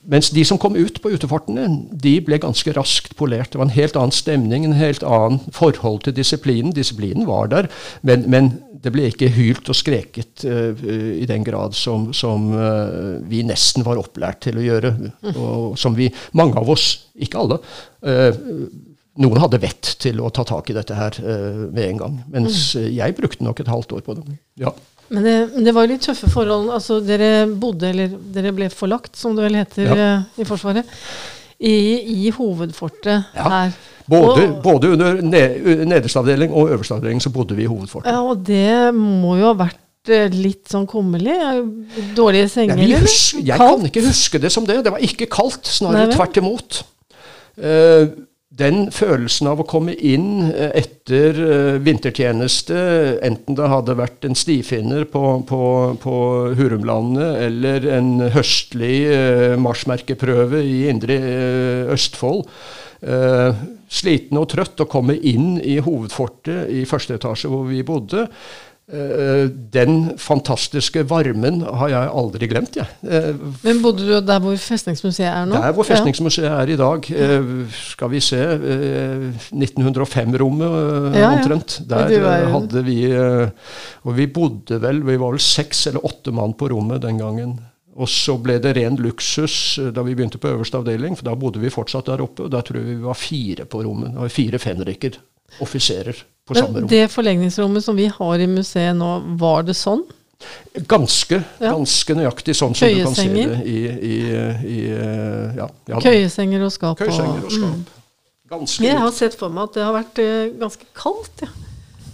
Speaker 2: mens de som kom ut på utefartene, de ble ganske raskt polert. Det var en helt annen stemning, en helt annen forhold til disiplinen. Disiplinen var der, men, men det ble ikke hylt og skreket uh, i den grad som, som uh, vi nesten var opplært til å gjøre. Og som vi, mange av oss, ikke alle uh, Noen hadde vett til å ta tak i dette her med en gang. Mens jeg brukte nok et halvt år på det. Ja.
Speaker 1: Men det, det, var litt tøffe forhold. Altså, dere bodde, eller dere ble forlagt, som det vel heter ja. i Forsvaret, i, i hovedfortet ja. her.
Speaker 2: Både, og, både under nederste avdeling og øverste avdeling så bodde vi i hovedfortet.
Speaker 1: Ja, Og det må jo ha vært eh, litt sånn kummerlig? Dårlige senger,
Speaker 2: ja, husker, Jeg kan ikke huske det som det. Det var ikke kaldt, snarere tvert imot. Uh, den følelsen av å komme inn eh, etter vintertjeneste, enten det hadde vært en stifinner på, på, på Hurumlandet eller en høstlig marsmerkeprøve i indre Østfold, sliten og trøtt å komme inn i hovedfortet i første etasje hvor vi bodde. Uh, den fantastiske varmen har jeg aldri glemt. Jeg.
Speaker 1: Uh, Men Bodde du der hvor Festningsmuseet er nå?
Speaker 2: Der hvor Festningsmuseet ja. er i dag. Uh, skal vi se 1905-rommet ja, omtrent. Der hadde vi Og vi bodde vel Vi var vel seks eller åtte mann på rommet den gangen. Og så ble det ren luksus eh, da vi begynte på øverste avdeling, for da bodde vi fortsatt der oppe. og Da tror jeg vi var fire på rommet. Det var fire fenriker, offiserer, på Men samme rom.
Speaker 1: Det forlegningsrommet som vi har i museet nå, var det sånn?
Speaker 2: Ganske, ja. ganske nøyaktig sånn som du kan se det i, i, i
Speaker 1: eh, ja, ja. Køyesenger og skap.
Speaker 2: Køyesenger og skap. Mm.
Speaker 1: Ganske Jeg har sett for meg at det har vært uh, ganske kaldt. Ja.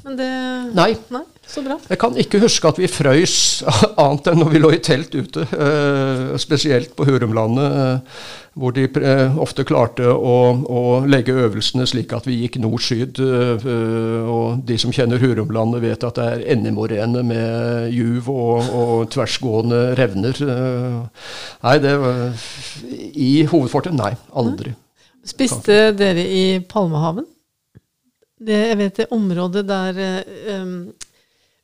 Speaker 1: Men det
Speaker 2: Nei.
Speaker 1: Nei. Så bra.
Speaker 2: Jeg kan ikke huske at vi frøys annet enn når vi lå i telt ute. Eh, spesielt på Hurumlandet, eh, hvor de eh, ofte klarte å, å, legge øvelsene slik at vi gikk nord-syd. og de som kjenner Hurumlandet, vet at det er endemorene med juv og, og, tversgående revner. nei, det var I hovedfortet? Nei, aldri.
Speaker 1: Spiste dere i Palmehaven? Det, jeg vet det området der um,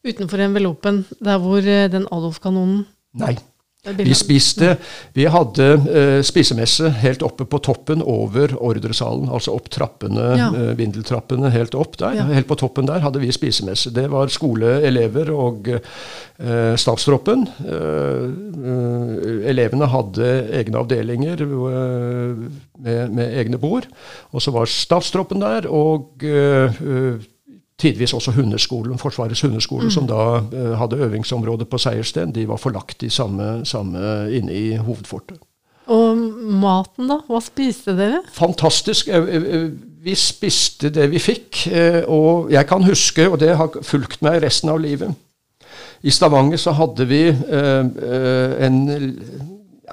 Speaker 1: utenfor envelopen, der hvor eh, den Adolf-kanonen
Speaker 2: Nei. Vi spiste Vi hadde uh, spisemesse helt oppe på toppen over ordresalen. Altså opp trappene, ja. uh, vindeltrappene helt opp der. Ja. Helt på toppen der hadde vi spisemesse. Det var skoleelever og uh, stabstroppen. elevene hadde egne avdelinger med, med, egne bord. Og så var statstroppen der, og tidvis også hundeskolen, Forsvarets hundeskole, mm. som da uh, hadde øvingsområde på Seiersten. De var forlagt i samme, samme inne i hovedfortet.
Speaker 1: Og maten, da? Hva spiste dere?
Speaker 2: Fantastisk. Eh, eh, vi spiste det vi fikk. Og jeg kan huske, og det har fulgt meg resten av livet I Stavanger så hadde vi eh, eh, en,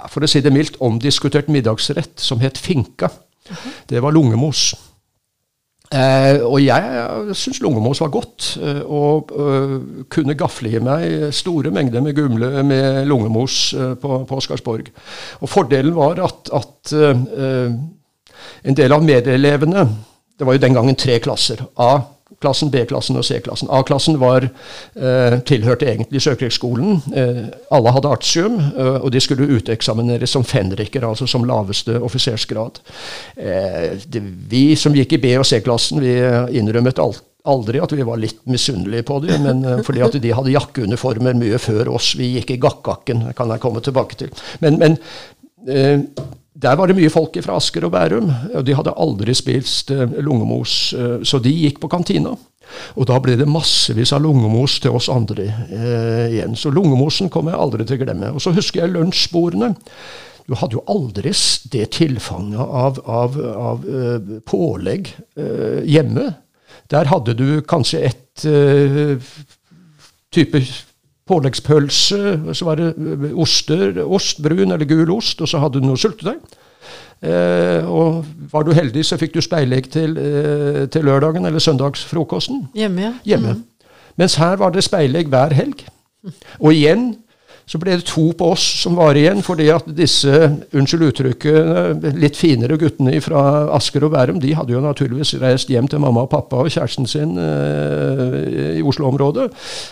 Speaker 2: for å si det mildt, omdiskutert middagsrett som het finka. Det var lungemos. Eh, og jeg syns lungemos var godt, eh, og eh, kunne gafle i meg store mengder med gumle med lungemos øh, på, på Oscarsborg. Og fordelen var at, at øh, en del av medelevene Det var jo den gangen tre klasser. A klassen, B-klassen og C-klassen. A-klassen var eh, tilhørte egentlig Sjøkrigsskolen. Eh, alle hadde artium, eh, og de skulle uteksamineres som fenriker, altså som laveste offisersgrad. Eh, det, vi som gikk i B- og C-klassen, vi innrømmet alt aldri at vi var litt misunnelige på dem, men uh, fordi at de hadde jakkeuniformer mye før oss. Vi gikk i gakkakken, kan jeg komme tilbake til. Men, men uh, der var det mye folk fra Asker og Bærum, og de hadde aldri spist uh, lungemos, så de gikk på kantina. Og da ble det massevis av lungemos til oss andre igjen. Så lungemosen kommer jeg aldri til å glemme. Og så husker jeg lunsjbordene. Du hadde jo aldri det tilfanget av, av, av pålegg hjemme. Der hadde du kanskje et uh, type påleggspølse, så var det oster, ost, brun eller gul ost, og så hadde du noe syltetøy. Eh, og var du heldig, så fikk du speilegg til, eh, til lørdagen eller søndagsfrokosten.
Speaker 1: Hjemme, ja.
Speaker 2: Hjemme. Mm. Mens her var det speilegg hver helg. Og igjen så ble det to på oss som var igjen, fordi at disse unnskyld uttrykket, litt finere guttene fra Asker og Bærum de hadde jo naturligvis reist hjem til mamma og pappa og kjæresten sin eh, i Oslo-området.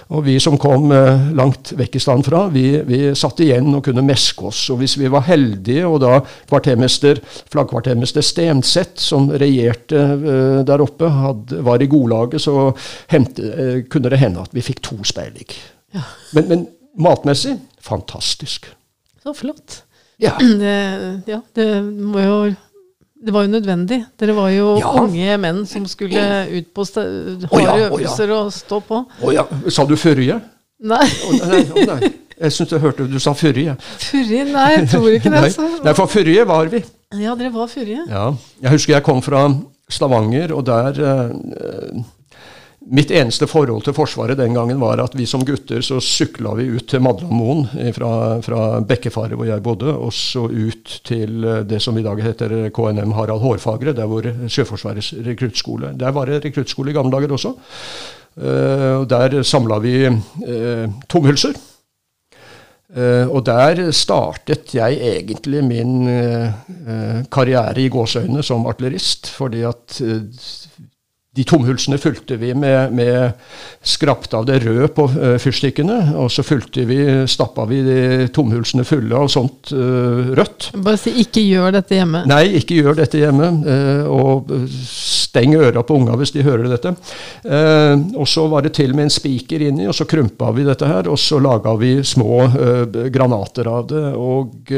Speaker 2: Og vi som kom eh, langt vekk i stand fra, vi, vi, satt igjen og kunne meske oss. Og hvis vi var heldige, og da kvartermester, flaggkvartermester Stenseth, som regjerte eh, der oppe, hadde, var i godlaget, så hente, eh, kunne det hende at vi fikk to speilig. Ja. Men, men matmessig fantastisk.
Speaker 1: Så flott.
Speaker 2: Ja.
Speaker 1: Det, ja, det må jo det var jo nødvendig. Dere var jo ja. unge menn som skulle ut på harde oh, ja, øvelser oh, og stå på.
Speaker 2: Å oh, ja. Sa du førje?
Speaker 1: Nei.
Speaker 2: nei, nei. Jeg syns jeg hørte du sa førje.
Speaker 1: Førje? Nei, jeg tror ikke det.
Speaker 2: nei, nei, for førje var vi.
Speaker 1: Ja, dere var førje.
Speaker 2: Ja. Jeg husker jeg kom fra Stavanger, og der eh, Mitt eneste forhold til Forsvaret den gangen var at vi som gutter så sykla vi ut til Madlamoen fra, fra Bekkefaret, hvor jeg bodde, og så ut til eh, det som i dag heter KNM Harald Hårfagre, der hvor Sjøforsvarets rekruttskole. Der var det rekruttskole i gamle dager også. Uh, der samla vi uh, tomhylser. Uh, og der startet jeg egentlig min karriere i gåseøynene som artillerist, fordi at de tomhulsene fulgte vi med, med skrapt av det røde på uh, fyrstikkene. Og så fulgte vi, stappa vi de tomhulsene fulle av sånt uh, rødt.
Speaker 1: Bare si 'ikke gjør dette hjemme'.
Speaker 2: Nei, ikke gjør dette hjemme. Uh, og steng øra på unga hvis de hører dette. og så var det til med en spiker inni, og så krympa vi dette her. Og så laga vi små granater av det. og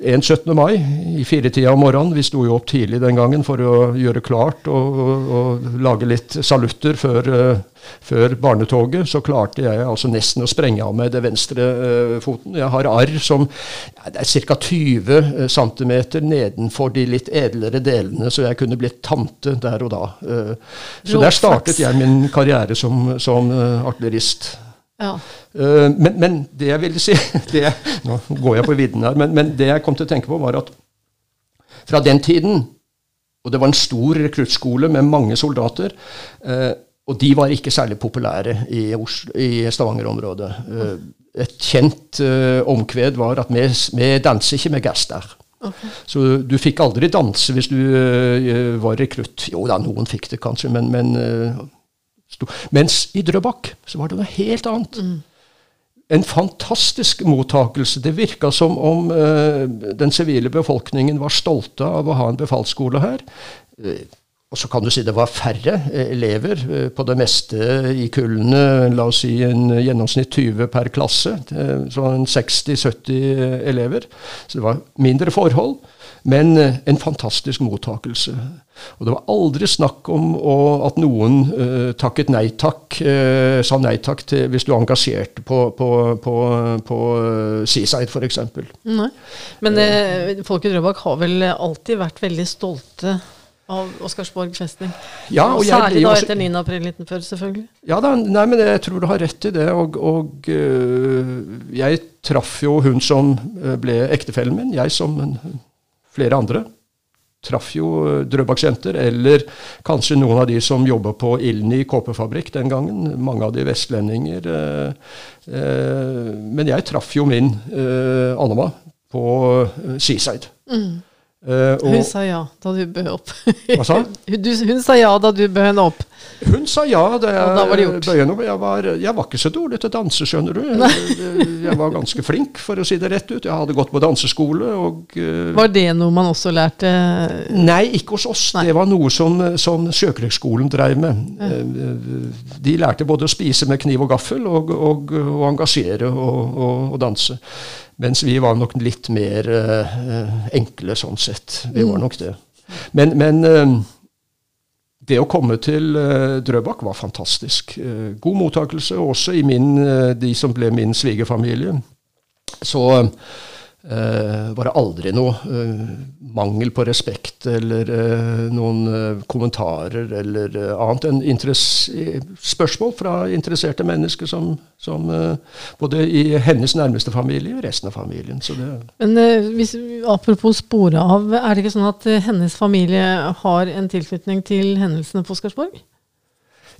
Speaker 2: en 17. mai i firetida om morgenen. Vi sto jo opp tidlig den gangen for å gjøre klart og, og, og lage litt salutter før, uh, før, barnetoget. Så klarte jeg altså nesten å sprenge av meg det venstre uh, foten. Jeg har arr som ja, det er ca. 20 cm nedenfor de litt edlere delene, så jeg kunne blitt tante der og da. Uh, så der startet jeg min karriere som, som artillerist.
Speaker 1: Ja.
Speaker 2: Uh, men, men, det jeg ville si det, Nå går jeg på vidden her, men, men, det jeg kom til å tenke på, var at fra den tiden Og det var en stor rekruttskole med mange soldater. Uh, og de var ikke særlig populære i, i Stavanger-området. Uh, et kjent omkved var at vi, vi danser ikke med gass der. Okay. Så du fikk aldri danse hvis du var rekrutt. Jo da, noen fikk det kanskje, men, men mens i Drøbak så var det noe helt annet. Mm. En fantastisk mottakelse. Det virka som om uh, den sivile befolkningen var stolte av å ha en befalsskole her. Uh, og så kan du si det var færre uh, elever på det meste i kullene. La oss si en gjennomsnitt 20 per klasse. Sånn 60-70 elever. Så det var mindre forhold. Men en fantastisk mottakelse. Og det var aldri snakk om å, at noen uh, takket nei takk, uh, sa nei takk til hvis du engasjerte på, på, på, på Seaside f.eks.
Speaker 1: Men uh, folk i Drøbak har vel alltid vært veldig stolte av Oscarsborg festning.
Speaker 2: Ja,
Speaker 1: og,
Speaker 2: jeg
Speaker 1: særlig da etter 9. april 1940, selvfølgelig.
Speaker 2: Ja da, nei, men jeg tror du har rett i det. Og, og øh, jeg traff jo hun som ble ektefellen min, jeg som en- flere andre. Traff jo øh, Drøbak-jenter, eller kanskje noen av de som jobba på Ilni kåpefabrikk den gangen. Mange av de vestlendinger. øh, øh, men jeg traff jo min Annema på Seaside. Seaside. Eh, og-
Speaker 1: Hun sa ja da du bød opp.
Speaker 2: Hva sa?
Speaker 1: hun, du, hun sa ja da du bød henne opp.
Speaker 2: Hun sa ja da jeg
Speaker 1: da var bød
Speaker 2: henne opp. Jeg var, jeg var ikke så dårlig til å danse, skjønner du. Jeg, jeg var ganske flink, for å si det rett ut. Jeg hadde gått på danseskole og uh,
Speaker 1: Var det noe man også lærte?
Speaker 2: Nei, ikke hos oss.
Speaker 1: Nei.
Speaker 2: Det var noe som, som Sjøkrigsskolen drev med. Eh, De lærte både å spise med kniv og gaffel og, og, og engasjere og, og danse. Mens vi var nok litt mer eh, enkle sånn sett. Vi var nok det. Men, men eh, det å komme til uh, Drøbak var fantastisk. Uh, god mottakelse også i min, uh, de som ble min svigerfamilie. Så var det aldri noe eh, mangel på respekt eller eh, noen eh, kommentarer eller eh, annet enn eh, spørsmål fra interesserte mennesker som, som eh, både i hennes nærmeste familie og resten av familien.
Speaker 1: Men eh, hvis, apropos spore av, er det ikke sånn at eh, hennes familie har en tilknytning til hendelsene på Oscarsborg?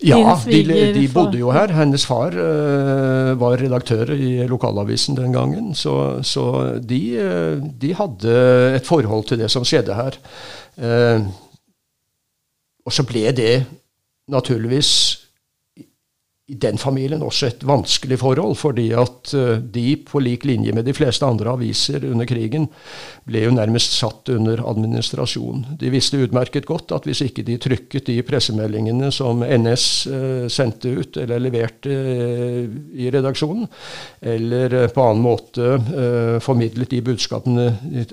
Speaker 2: Ja, de, de bodde jo her. Hennes far uh, var redaktør i lokalavisen den gangen. Så, så de, uh, de hadde et forhold til det som skjedde her. Uh, og så ble det naturligvis i den familien også et vanskelig forhold, fordi at eh, de, på lik linje med de fleste andre aviser under krigen, ble jo nærmest satt under administrasjon. De visste utmerket godt at hvis ikke de trykket de pressemeldingene som NS eh, sendte ut, eller leverte eh, i redaksjonen, eller på annen måte formidlet de budskapene de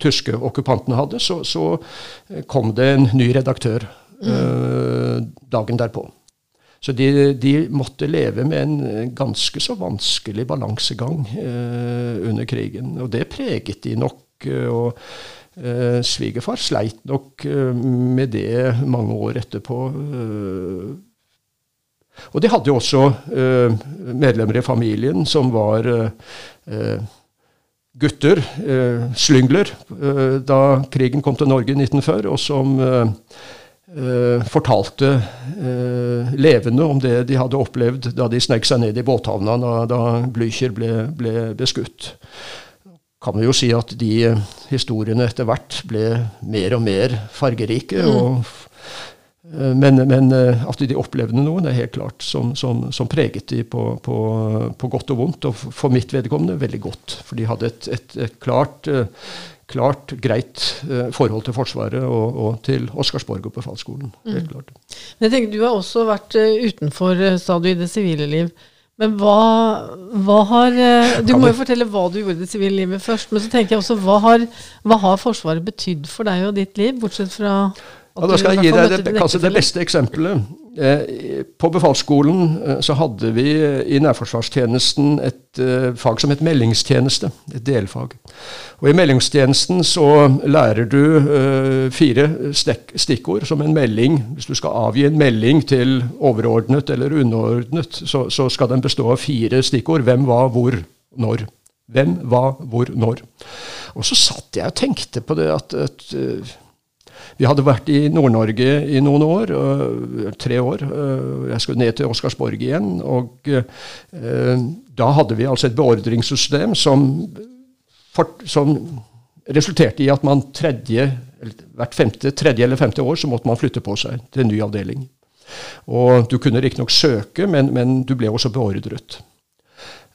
Speaker 2: tyske okkupantene hadde, så, så kom det en ny redaktør eh, dagen derpå. Så de, de måtte leve med en eh, ganske så vanskelig balansegang eh, under krigen. Og det preget de nok. eh, og eh, Svigerfar sleit nok eh, med det mange år etterpå. Og de hadde jo også medlemmer i familien som var gutter, slyngler, da krigen kom til Norge i 1940, og som fortalte eh, levende om det de hadde opplevd da de snek seg ned i båthavna da, da Blücher ble, ble beskutt. Kan vi jo si at de eh, historiene etter hvert ble mer og mer fargerike. og eh, men, men eh, at de opplevde noe, det er helt klart, som, som, som preget de på, på, på godt og vondt. Og for- mitt vedkommende veldig godt. For de hadde et, et, et klart, eh, klart, greit eh, forhold til Forsvaret og, og til Oscarsborg og befalsskolen. Helt klart.
Speaker 1: Men jeg tenker, Du har også vært eh, utenfor, eh, sa du, i det sivile liv. Men hva, hva har eh, Du må jo fortelle hva du gjorde i det sivile livet først. Men så tenker jeg også, hva har, hva har Forsvaret betydd for deg og ditt liv? Bortsett fra
Speaker 2: Ja, da skal jeg gi deg det, kanskje det beste eksempelet. Eh, på befalsskolen eh, så hadde vi eh, i nærforsvarstjenesten et fag som het meldingstjeneste. Et delfag. Og I meldingstjenesten så lærer du fire stikkord som en melding. Hvis du skal avgi en melding til overordnet eller underordnet, så, så skal den bestå av fire stikkord. Hvem, hva, hvor, når. Hvem, hva, hvor, når. Og så satt jeg og tenkte på det at, at vi hadde vært i Nord-Norge i noen år, øh, tre år. øh, jeg skulle ned til Oscarsborg igjen. Og øh, da hadde vi altså et beordringssystem som, som resulterte i at man tredje, hvert femte, tredje eller femte år så måtte man flytte på seg til en ny avdeling. Og du kunne riktignok søke, men, men du ble også beordret.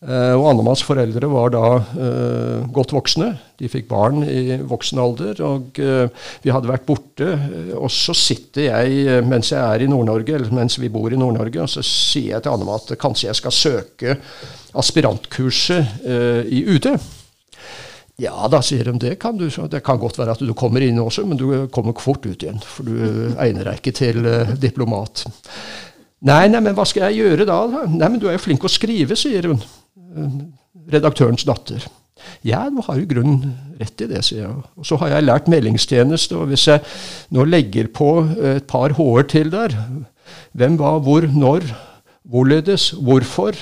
Speaker 2: Eh, og Annemanns foreldre var da eh, godt voksne. De fikk barn i voksen alder. Og eh, vi hadde vært borte. og så sitter jeg, mens jeg er i Nord-Norge, eller mens vi bor i Nord-Norge, og så sier jeg til Annemann at kanskje jeg skal søke aspirantkurset eh, i UD. Ja da, sier de, det kan du. Det kan godt være at du kommer inn også, men du kommer fort ut igjen. For du egner deg ikke til diplomat. Nei, nei, men hva skal jeg gjøre da? Nei, men du er jo flink å skrive, sier hun. Eh, Redaktørens datter. Ja, du har jo grunnen rett i det, sier jeg. Og så har jeg lært meldingstjeneste, og hvis jeg nå legger på et par h-er til der, hvem, hva, hvor, når, hvorledes, hvorfor,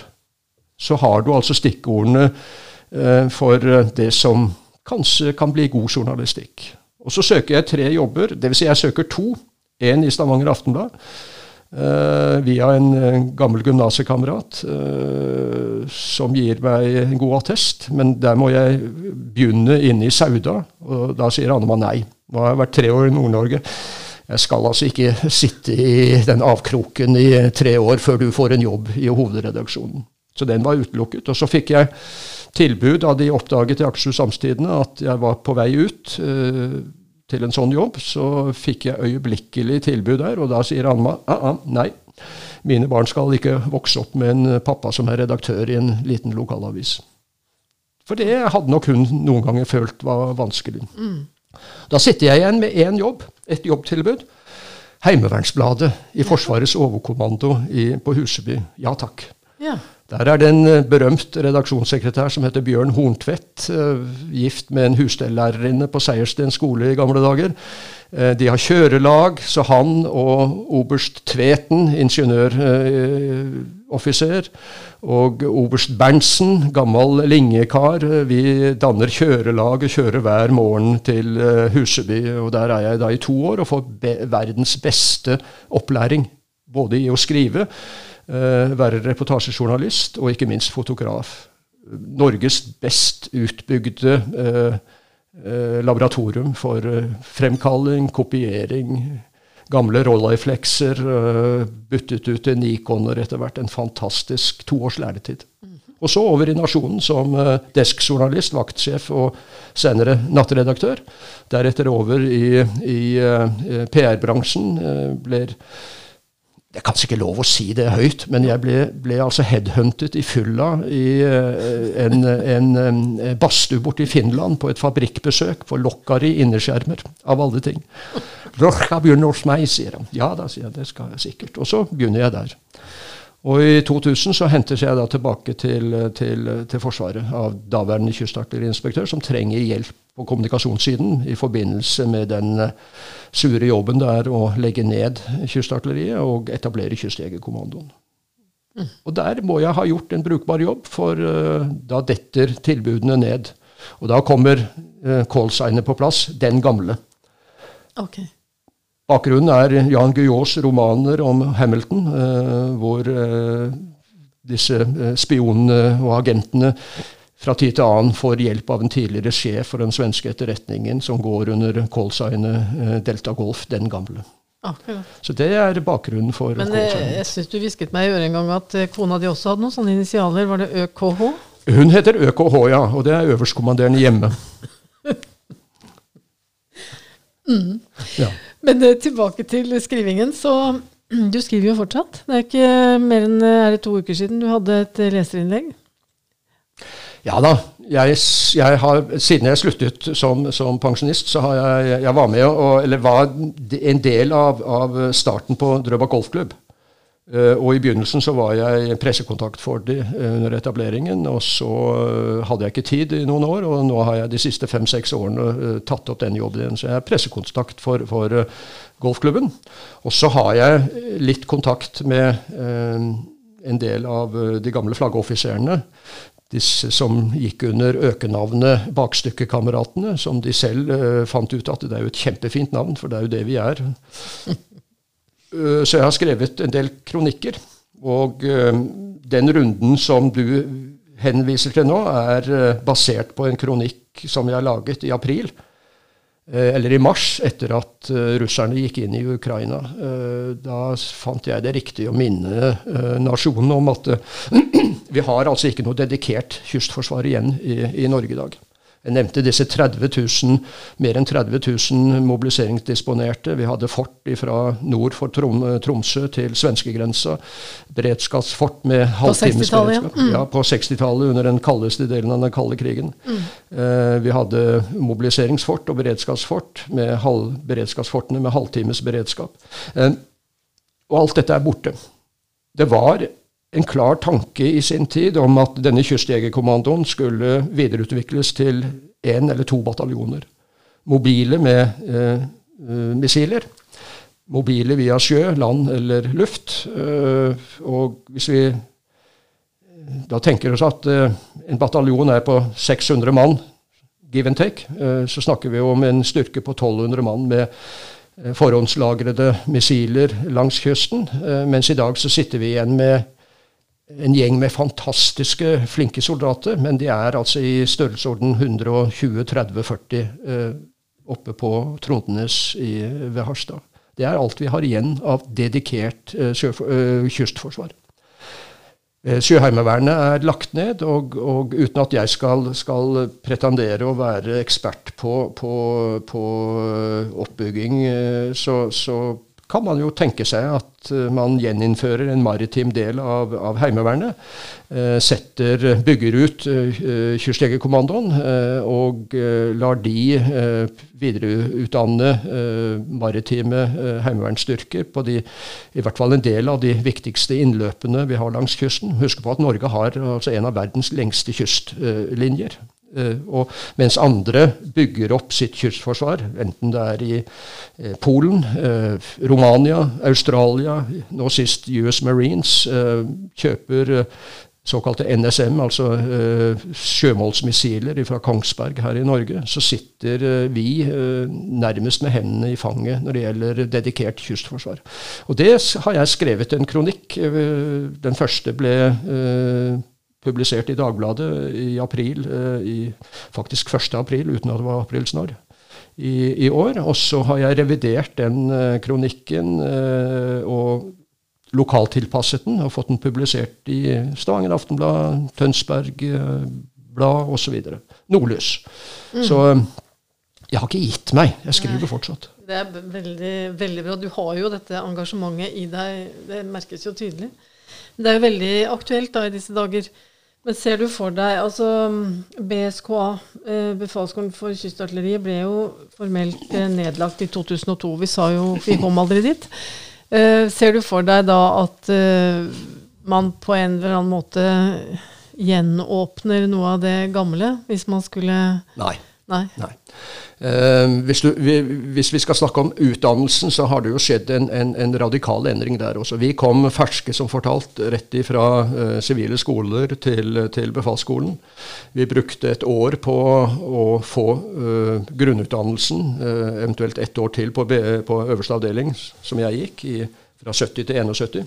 Speaker 2: så har du altså stikkordene eh, for det som kanskje kan bli god journalistikk. Og så søker jeg tre jobber, dvs. Si jeg søker to. Én i Stavanger Aftenblad via en gammel gymnasekamerat uh, som gir meg en god attest. Men der må jeg begynne inne i Sauda, og da sier Annemann nei. Nå har jeg vært tre år i Nord-Norge. Jeg skal altså ikke sitte i den avkroken i tre år før du får en jobb i hovedredaksjonen. Så den var utelukket. Og så fikk jeg tilbud da de oppdaget i Akershus Amtstidende at jeg var på vei ut. Til en sånn jobb, så fikk jeg øyeblikkelig tilbud der, og da sier Anma ah, ah, nei, mine barn skal ikke vokse opp med en pappa som er redaktør i en liten lokalavis. For det hadde nok hun noen ganger følt var vanskelig. Mm. Da sitter jeg igjen med én jobb, et jobbtilbud. Heimevernsbladet i Forsvarets overkommando i, på Huseby. Ja takk. Ja. Der er det en eh, berømt redaksjonssekretær som heter Bjørn Horntvedt, eh, gift med en husstellærerinne på Seiersten skole i gamle dager. Eh, de har kjørelag, så han og oberst Tveten, ingeniøroffiser, og oberst Berntsen, gammel linjekar, vi danner kjørelag og kjører hver morgen til Huseby. og Der er jeg da i to år og får verdens beste opplæring, både i å skrive være reportasjejournalist og ikke minst fotograf. Norges best utbygde eh, eh, laboratorium for fremkalling, kopiering, gamle Rolleiflexer, byttet ut til Nikoner etter hvert. En fantastisk to års læretid. Og så over i Nasjonen som deskjournalist, vaktsjef og senere nattredaktør. Deretter over i, i PR-bransjen. ble det er kanskje ikke lov å si det høyt, men jeg ble, ble altså headhuntet i fylla i uh, en, en um, badstue borte i Finland på et fabrikkbesøk for Lokkari inneskjermer, av alle ting. Rocha begynner hos meg, sier han. Ja da, sier jeg, det skal jeg sikkert. Og så begynner jeg der. Og i 2000 så hentes jeg da tilbake til, til, til Forsvaret av daværende kystartilleriinspektør, som trenger hjelp på kommunikasjonssiden i forbindelse med den uh, sure jobben det er å legge ned kystartilleriet og etablere Kystjegerkommandoen. Mm. Og der må jeg ha gjort en brukbar jobb, for uh, da detter tilbudene ned. Og da kommer uh, callsignet på plass, den gamle.
Speaker 1: Okay.
Speaker 2: Bakgrunnen er Jan Guyots romaner om Hamilton, uh, hvor uh, disse spionene og agentene fra tid til annen får hjelp av en tidligere sjef for den svenske etterretningen som går under callsignet eh, Delta Golf, den gamle. Akkurat. Så det er bakgrunnen for
Speaker 1: Men eh, jeg syns du hvisket meg i øret en gang at eh, kona di også hadde noen sånne initialer. Var det ØKH?
Speaker 2: Hun heter ØKH, ja. Og det er øverstkommanderende hjemme.
Speaker 1: mm. ja. Men tilbake til skrivingen. Så du skriver jo fortsatt. Det er ikke mer enn er det to uker siden du hadde et leserinnlegg.
Speaker 2: Ja da. Jeg, jeg har, siden jeg sluttet som, som pensjonist, så har jeg, jeg var med og, eller var en del av, av starten på Drøbak golfklubb. Uh, og i begynnelsen så var jeg pressekontakt for de uh, under etableringen. Og så uh, hadde jeg ikke tid i noen år, og nå har jeg de siste fem-seks årene tatt opp den jobben igjen. Så jeg er pressekontakt for, for golfklubben. Og så har jeg litt kontakt med en del av de gamle flaggoffiserene disse som gikk under økenavnet Bakstykkekameratene, som de selv eh, fant ut at det er jo et kjempefint navn, for det er jo det vi er. Uh, så jeg har skrevet en del kronikker. Og uh, den runden som du henviser til nå, er basert på en kronikk som jeg har laget i april. Eller i mars, etter at russerne gikk inn i Ukraina. Da fant jeg det riktig å minne nasjonen om at vi har altså ikke noe dedikert kystforsvar igjen i, i Norge i dag. Jeg nevnte disse 30 000, mer enn 30 000 mobiliseringsdisponerte. Vi hadde fort fra nord for Trom, Tromsø til svenskegrensa. Beredskapsfort med halvtimesberedskap. Ja. Mm. ja, på 60-tallet, under den kaldeste delen av den kalde krigen. Mm. Eh, vi hadde mobiliseringsfort og beredskapsfort, med halv, beredskapsfortene med halvtimes beredskap. Eh, og alt dette er borte. Det var en klar tanke i sin tid om at denne kystjegerkommandoen skulle videreutvikles til én eller to bataljoner. Mobile med eh, missiler. Mobile via sjø, land eller luft. Eh, og hvis vi da tenker oss at eh, en bataljon er på 600 mann, give and take, eh, så snakker vi om en styrke på 1200 mann med eh, forhåndslagrede missiler langs kysten. Eh, mens i dag så sitter vi igjen med en gjeng med fantastiske, flinke soldater, men de er altså i størrelsesorden 120-30-40 eh, oppe på Trondenes i, ved Harstad. Det er alt vi har igjen av dedikert eh, eh kystforsvar. Eh, Sjøheimevernet er lagt ned, og, og, uten at jeg skal, skal pretendere å være ekspert på, på, på oppbygging, så, så kan man jo tenke seg at eh, man gjeninnfører en maritim del av, av Heimevernet. Eh, setter, bygger ut eh, Kystjegerkommandoen og lar de videreutdanne maritime heimevernsstyrker på de, i hvert fall en del av de viktigste innløpene vi har langs kysten. Husk på at Norge har altså en av verdens lengste kystlinjer. Eh, og mens andre bygger opp sitt kystforsvar, enten det er i eh, Polen, eh, Romania, Australia, nå sist US Marines, kjøper såkalte NSM, altså sjømålsmissiler fra Kongsberg her i Norge, så sitter vi nærmest med hendene i fanget når det gjelder dedikert kystforsvar. Og det har jeg skrevet en kronikk. den første ble publisert i Dagbladet i april, eh, i, faktisk 1. april, uten at det var aprilsnarr. I, i år. Og så har jeg revidert den uh, kronikken uh, og lokaltilpasset den og fått den publisert i Stavanger Aftenblad, Tønsberg Blad osv. Nordlys. Mm. Så jeg har ikke gitt meg. Jeg skriver Nei. fortsatt.
Speaker 1: Det er veldig, veldig bra. Du har jo dette engasjementet i deg. Det merkes jo tydelig. Det er jo veldig aktuelt da i disse dager. Men ser du for deg altså BSKA, eh, Befalsskolen for kystartilleriet, ble jo formelt eh, nedlagt i 2002. Vi sa jo vi kom aldri dit. Eh, ser du for deg da at man på en eller annen måte gjenåpner noe av det gamle, hvis man skulle
Speaker 2: Nei.
Speaker 1: Nei.
Speaker 2: Nei. Uh, hvis, du, vi, hvis, vi, skal snakke om utdannelsen, så har det jo skjedd en, en, en radikal endring der også. Vi kom ferske, som fortalt, rett ifra uh, sivile skoler til, til befalsskolen. Vi brukte et år på å få uh, grunnutdannelsen, eventuelt ett år til på, på, øverste avdeling, som jeg gikk, i, fra 70 til 71.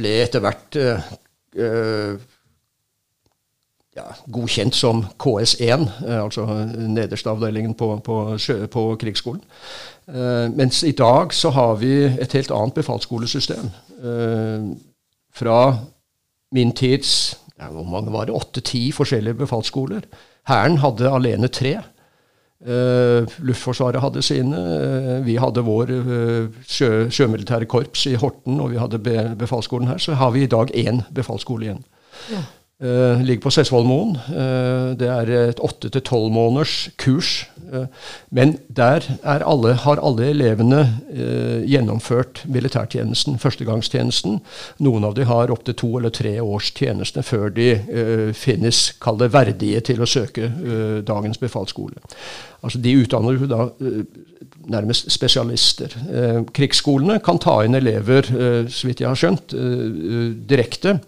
Speaker 2: ble etter hvert ja, godkjent som KS1, eh, altså nederste avdelingen på, på, på krigsskolen. Uh, mens i dag så har vi et helt annet befalsskolesystem. Uh, fra min tids ja, hvor mange var det, åtte-ti forskjellige befalsskoler. Hæren hadde alene tre. Uh, Luftforsvaret hadde sine. vi hadde vår sjø, sjømilitære korps i Horten, og vi hadde be, befalsskolen her. Så har vi i dag én befalsskole igjen. Ja. Uh, ligger på Sessvollmoen. Uh, det er et åtte til tolv måneders kurs. Uh, men der alle, har alle elevene gjennomført militærtjenesten, førstegangstjenesten. Noen av de har opptil to eller tre års tjeneste før de finnes kall verdige til å søke dagens befalsskole. Altså De utdanner jo da nærmest spesialister. Eh, krigsskolene kan ta inn elever, eh, så vidt jeg har skjønt, eh, direkte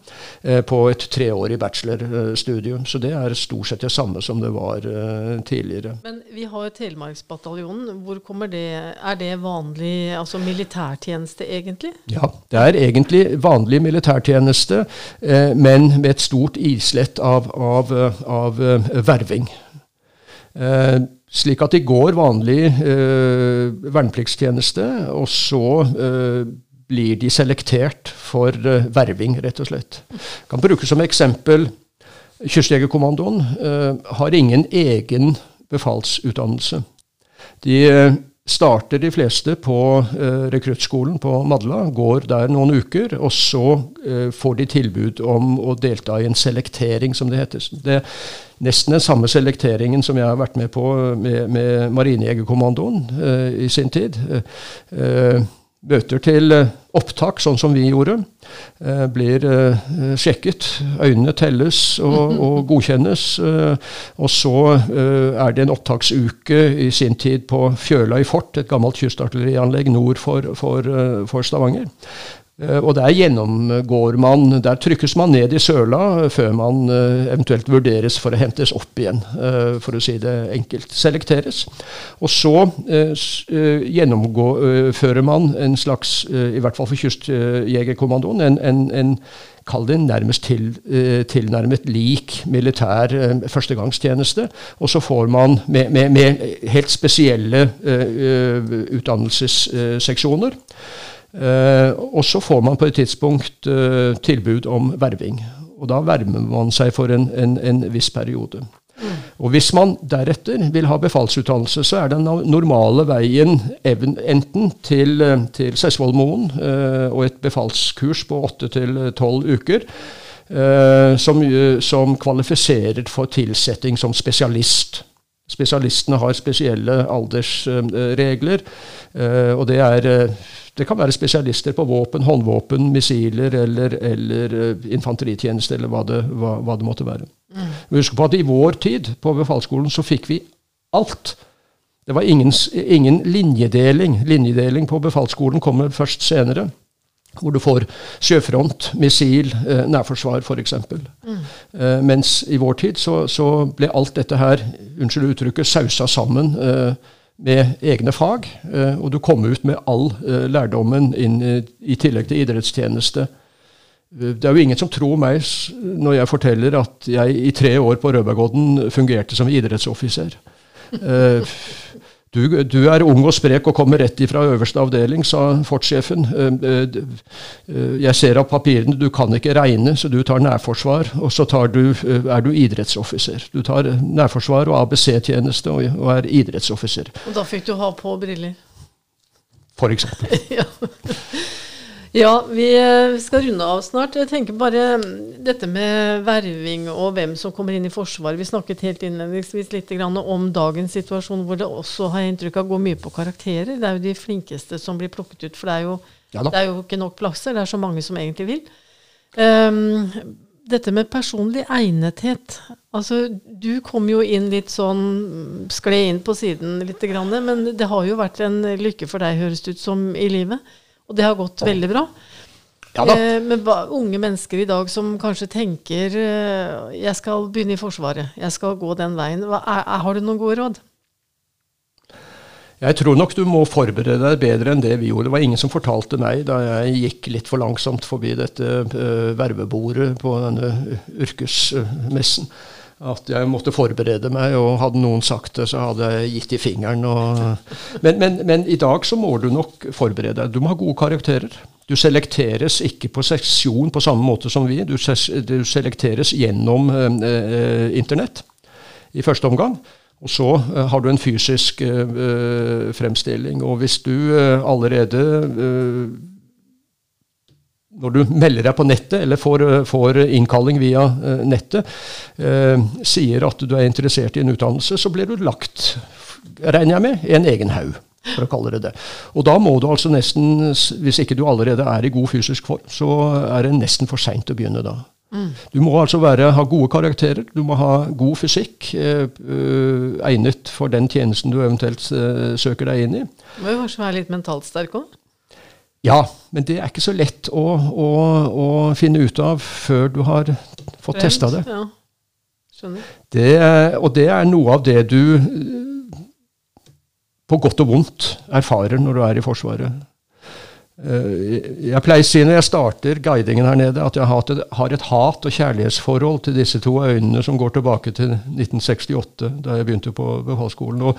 Speaker 2: på et treårig bachelorstudium. Så det er stort sett det samme som det var tidligere.
Speaker 1: Men vi har Telemarksbataljonen. Hvor kommer det Er det vanlig altså militærtjeneste, egentlig?
Speaker 2: Ja, det er egentlig vanlig militærtjeneste, men med et stort islett av, av, av verving. Slik at de går vanlig eh, vernepliktstjeneste, og så eh, blir de selektert for eh, verving, rett og slett. Kan bruke som eksempel Kystjegerkommandoen eh, har ingen egen befalsutdannelse. De eh, starter de fleste på eh, rekruttskolen på Madla, går der noen uker, og så eh, får de tilbud om å delta i en selektering, som det heter. Det er nesten den samme selekteringen som jeg har vært med på med, med Marinejegerkommandoen eh, i sin tid. Eh, møter til eh, opptak, sånn som vi gjorde, eh, blir eh, sjekket. Øynene telles og, og godkjennes. Og så er det en opptaksuke i sin tid på Fjøla i Fort, et gammelt kystartillerianlegg nord for, for, for Stavanger. Eh, og der gjennomgår man Der trykkes man ned i søla før man eh, eventuelt vurderes for å hentes opp igjen, eh, for å si det enkelt. Selekteres. Og så gjennomfører man en slags, i hvert fall for Kystjegerkommandoen, en, en, en kall det nærmest til, tilnærmet lik militær førstegangstjeneste. Og så får man med, med, med helt spesielle utdannelsesseksjoner. Uh, og så får man på et tidspunkt uh, tilbud om verving. Og da vermer man seg for en, en, en viss periode. Og Hvis man deretter vil ha befalsutdannelse, så er den normale veien enten til, eh, til Sessvollmoen eh, og et befalskurs på åtte til tolv uker, som, som kvalifiserer for tilsetting som spesialist. Spesialistene har spesielle aldersregler, og det er det kan være spesialister på våpen, håndvåpen, missiler eller, eller uh, infanteritjeneste, eller hva det, hva, hva det måtte være. Mm. Husk på at i vår tid på befalsskolen så fikk vi alt. Det var ingen, ingen linjedeling. Linjedeling på befalsskolen kommer først senere. Hvor du får sjøfront, missil, eh, nærforsvar f.eks. Mm. Eh, mens i vår tid så, så, ble alt dette her, unnskyld uttrykket, sausa sammen. Eh, med egne fag, eh, og du kom ut med all eh, lærdommen inn i tillegg til idrettstjeneste. Eh, det er jo ingen som tror meg når jeg forteller at jeg i tre år på Rødbergodden fungerte som idrettsoffiser. Du, du, er ung og sprek og kommer rett ifra øverste avdeling, sa fortsjefen. Eh, eh, eh, jeg ser av papirene du kan ikke regne, så du tar nærforsvar. Og så du, er du idrettsoffiser. Du tar nærforsvar og ABC-tjeneste og, og, er idrettsoffiser.
Speaker 1: Og da fikk du ha på briller?
Speaker 2: For eksempel.
Speaker 1: ja. Ja, vi eh, skal runde av snart. Jeg tenker bare mm, dette med verving og hvem som kommer inn i Forsvaret. Vi snakket helt innledningsvis litt om dagens situasjon, hvor det også har inntrykk av går mye på karakterer. Det er jo de flinkeste som blir plukket ut, for det er jo, ja det er jo ikke nok plasser. Det er så mange som egentlig vil. Um, dette med personlig egnethet. Altså, du kom jo inn litt sånn Skled inn på siden litt, men det har jo vært en lykke for deg, høres det ut som, i livet. Og det har gått veldig bra. Ja, eh, men unge mennesker i dag som kanskje tenker eh, jeg skal begynne i Forsvaret, jeg skal gå den veien. Hva, er, har du noen gode råd?
Speaker 2: Jeg tror nok du må forberede deg bedre enn det vi gjorde. Det var ingen som fortalte meg da jeg gikk litt for langsomt forbi dette uh, vervebordet på denne yrkesmessen, at jeg måtte forberede meg. Og hadde noen sagt det, så hadde jeg gitt i fingeren. Og, men, men, men, i dag så må du nok forberede deg. Du må ha gode karakterer. Du selekteres ikke på seksjon på samme måte som vi. Du, selekteres gjennom eh, Internett i første omgang. Og så eh, har du en fysisk eh, fremstilling. Og hvis du uh, allerede når du melder deg på nettet, eller får, får innkalling via nettet, sier at du er interessert i en utdannelse, så blir du lagt, regner jeg med, i en egen haug for å kalle det det. Og da må du altså nesten, hvis ikke du allerede er i god fysisk form, så er det nesten for seint å begynne da. Du må altså være, ha gode karakterer, du må ha god fysikk eh, eh, egnet for den tjenesten du eventuelt eh, søker deg inn i.
Speaker 1: Du må jo kanskje være litt mentalt sterk òg?
Speaker 2: Ja, men det er ikke så lett å, å, å finne ut av før du har fått testa det. Ja. Skjønner. Det, og det er noe av det du på godt og vondt erfarer når du er i Forsvaret. Eh, jeg pleier å si når jeg starter guidingen her nede, at jeg har et hat- og kjærlighetsforhold til disse to øynene som går tilbake til 1968, da jeg begynte på befalsskolen. Og,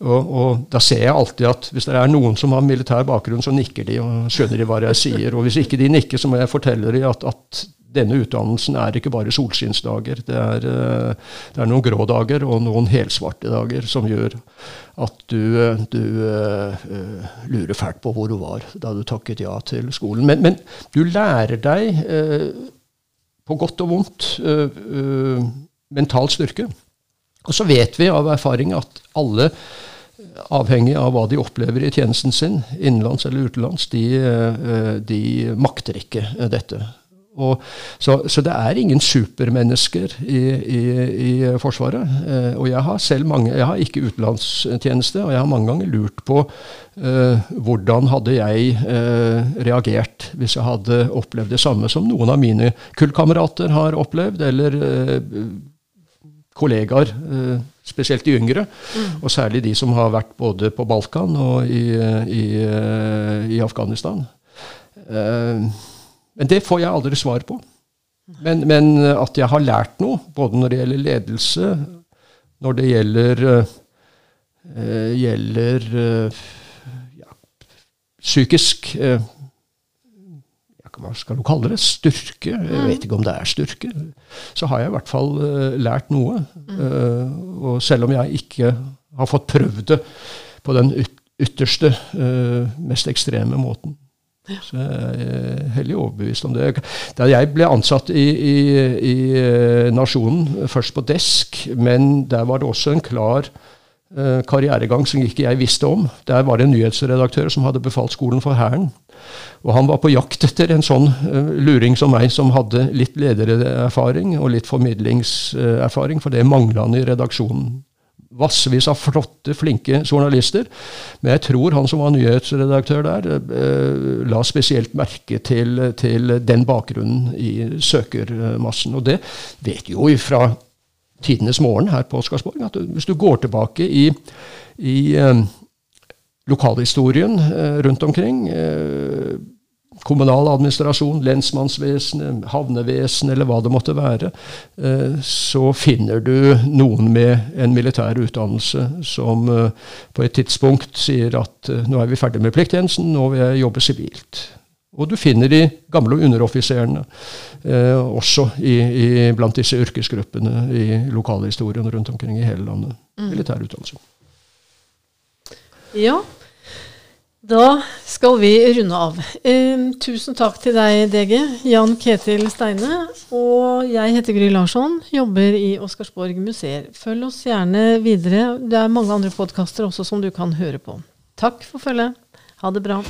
Speaker 2: og, og, da ser jeg alltid at hvis det er noen som har militær bakgrunn, så nikker de og skjønner de hva jeg sier. Og hvis ikke de nikker, så må jeg fortelle dem at, at denne utdannelsen er ikke bare solskinnsdager. Det er, eh, det er, noen grå dager og noen helsvarte dager som gjør at du, eh, du uh, lurer fælt på hvor du var da du takket ja til skolen. Men, men du lærer deg, uh, på godt og vondt, uh, mental styrke. Og så vet vi av erfaring at alle avhengig av hva de opplever i tjenesten sin, innenlands eller utenlands, de, de makter ikke dette. Så, så, det er ingen supermennesker i, i, i Forsvaret. Eh, og jeg har selv mange, jeg har ikke utenlandstjeneste, og jeg har mange ganger lurt på eh, hvordan hadde jeg eh, reagert hvis jeg hadde opplevd det samme som noen av mine kullkamerater har opplevd, eller eh, kollegaer, eh, spesielt de yngre. Mm. Og særlig de som har vært både på Balkan og i, i, eh, i Afghanistan. Uh, men det får jeg aldri svar på. Men, men, at jeg har lært noe, både når det gjelder ledelse, når det gjelder, uh, gjelder uh, ja, psykisk uh, Hva skal du kalle det? Styrke? Jeg vet ikke om det er styrke. Så har jeg i hvert fall lært noe. og selv om jeg ikke har fått prøvd det på den ytterste, mest ekstreme måten. Så jeg er hellig overbevist om det. Da jeg ble ansatt i, i, i eh, Nasjonen, først på desk, men der var det også en klar uh, karrieregang som ikke jeg visste om. Der var det en nyhetsredaktør som hadde befalt skolen for Hæren. Og han var på jakt etter en sånn uh, luring som meg, som hadde litt ledererfaring og litt formidlingserfaring, for det mangla han i redaksjonen vassevis av flotte, flinke journalister. Men jeg tror han som var nyhetsredaktør der, eh, la spesielt merke til, til, den bakgrunnen i søkermassen. Og det vet jo fra tidenes morgen her på Oscarsborg, at hvis du går tilbake i, i eh, lokalhistorien eh, rundt omkring kommunal administrasjon, lensmannsvesenet, havnevesen eller hva det måtte være, eh, så finner du noen med en militær utdannelse som eh, på et tidspunkt sier at eh, nå er vi ferdig med plikttjenesten, nå vil jeg jobbe sivilt. Og du finner de gamle underoffiserene eh, også i, i, blant disse yrkesgruppene i lokalhistorien rundt omkring i hele landet. Mm. Militærutdannelse.
Speaker 1: Ja, da skal vi runde av. Eh, tusen takk til deg, DG. Jan Ketil Steine. Og jeg heter Gry Larsson, jobber i Oscarsborg museer. Følg oss gjerne videre. Det er mange andre podkaster også som du kan høre på. Takk for følget. Ha det bra.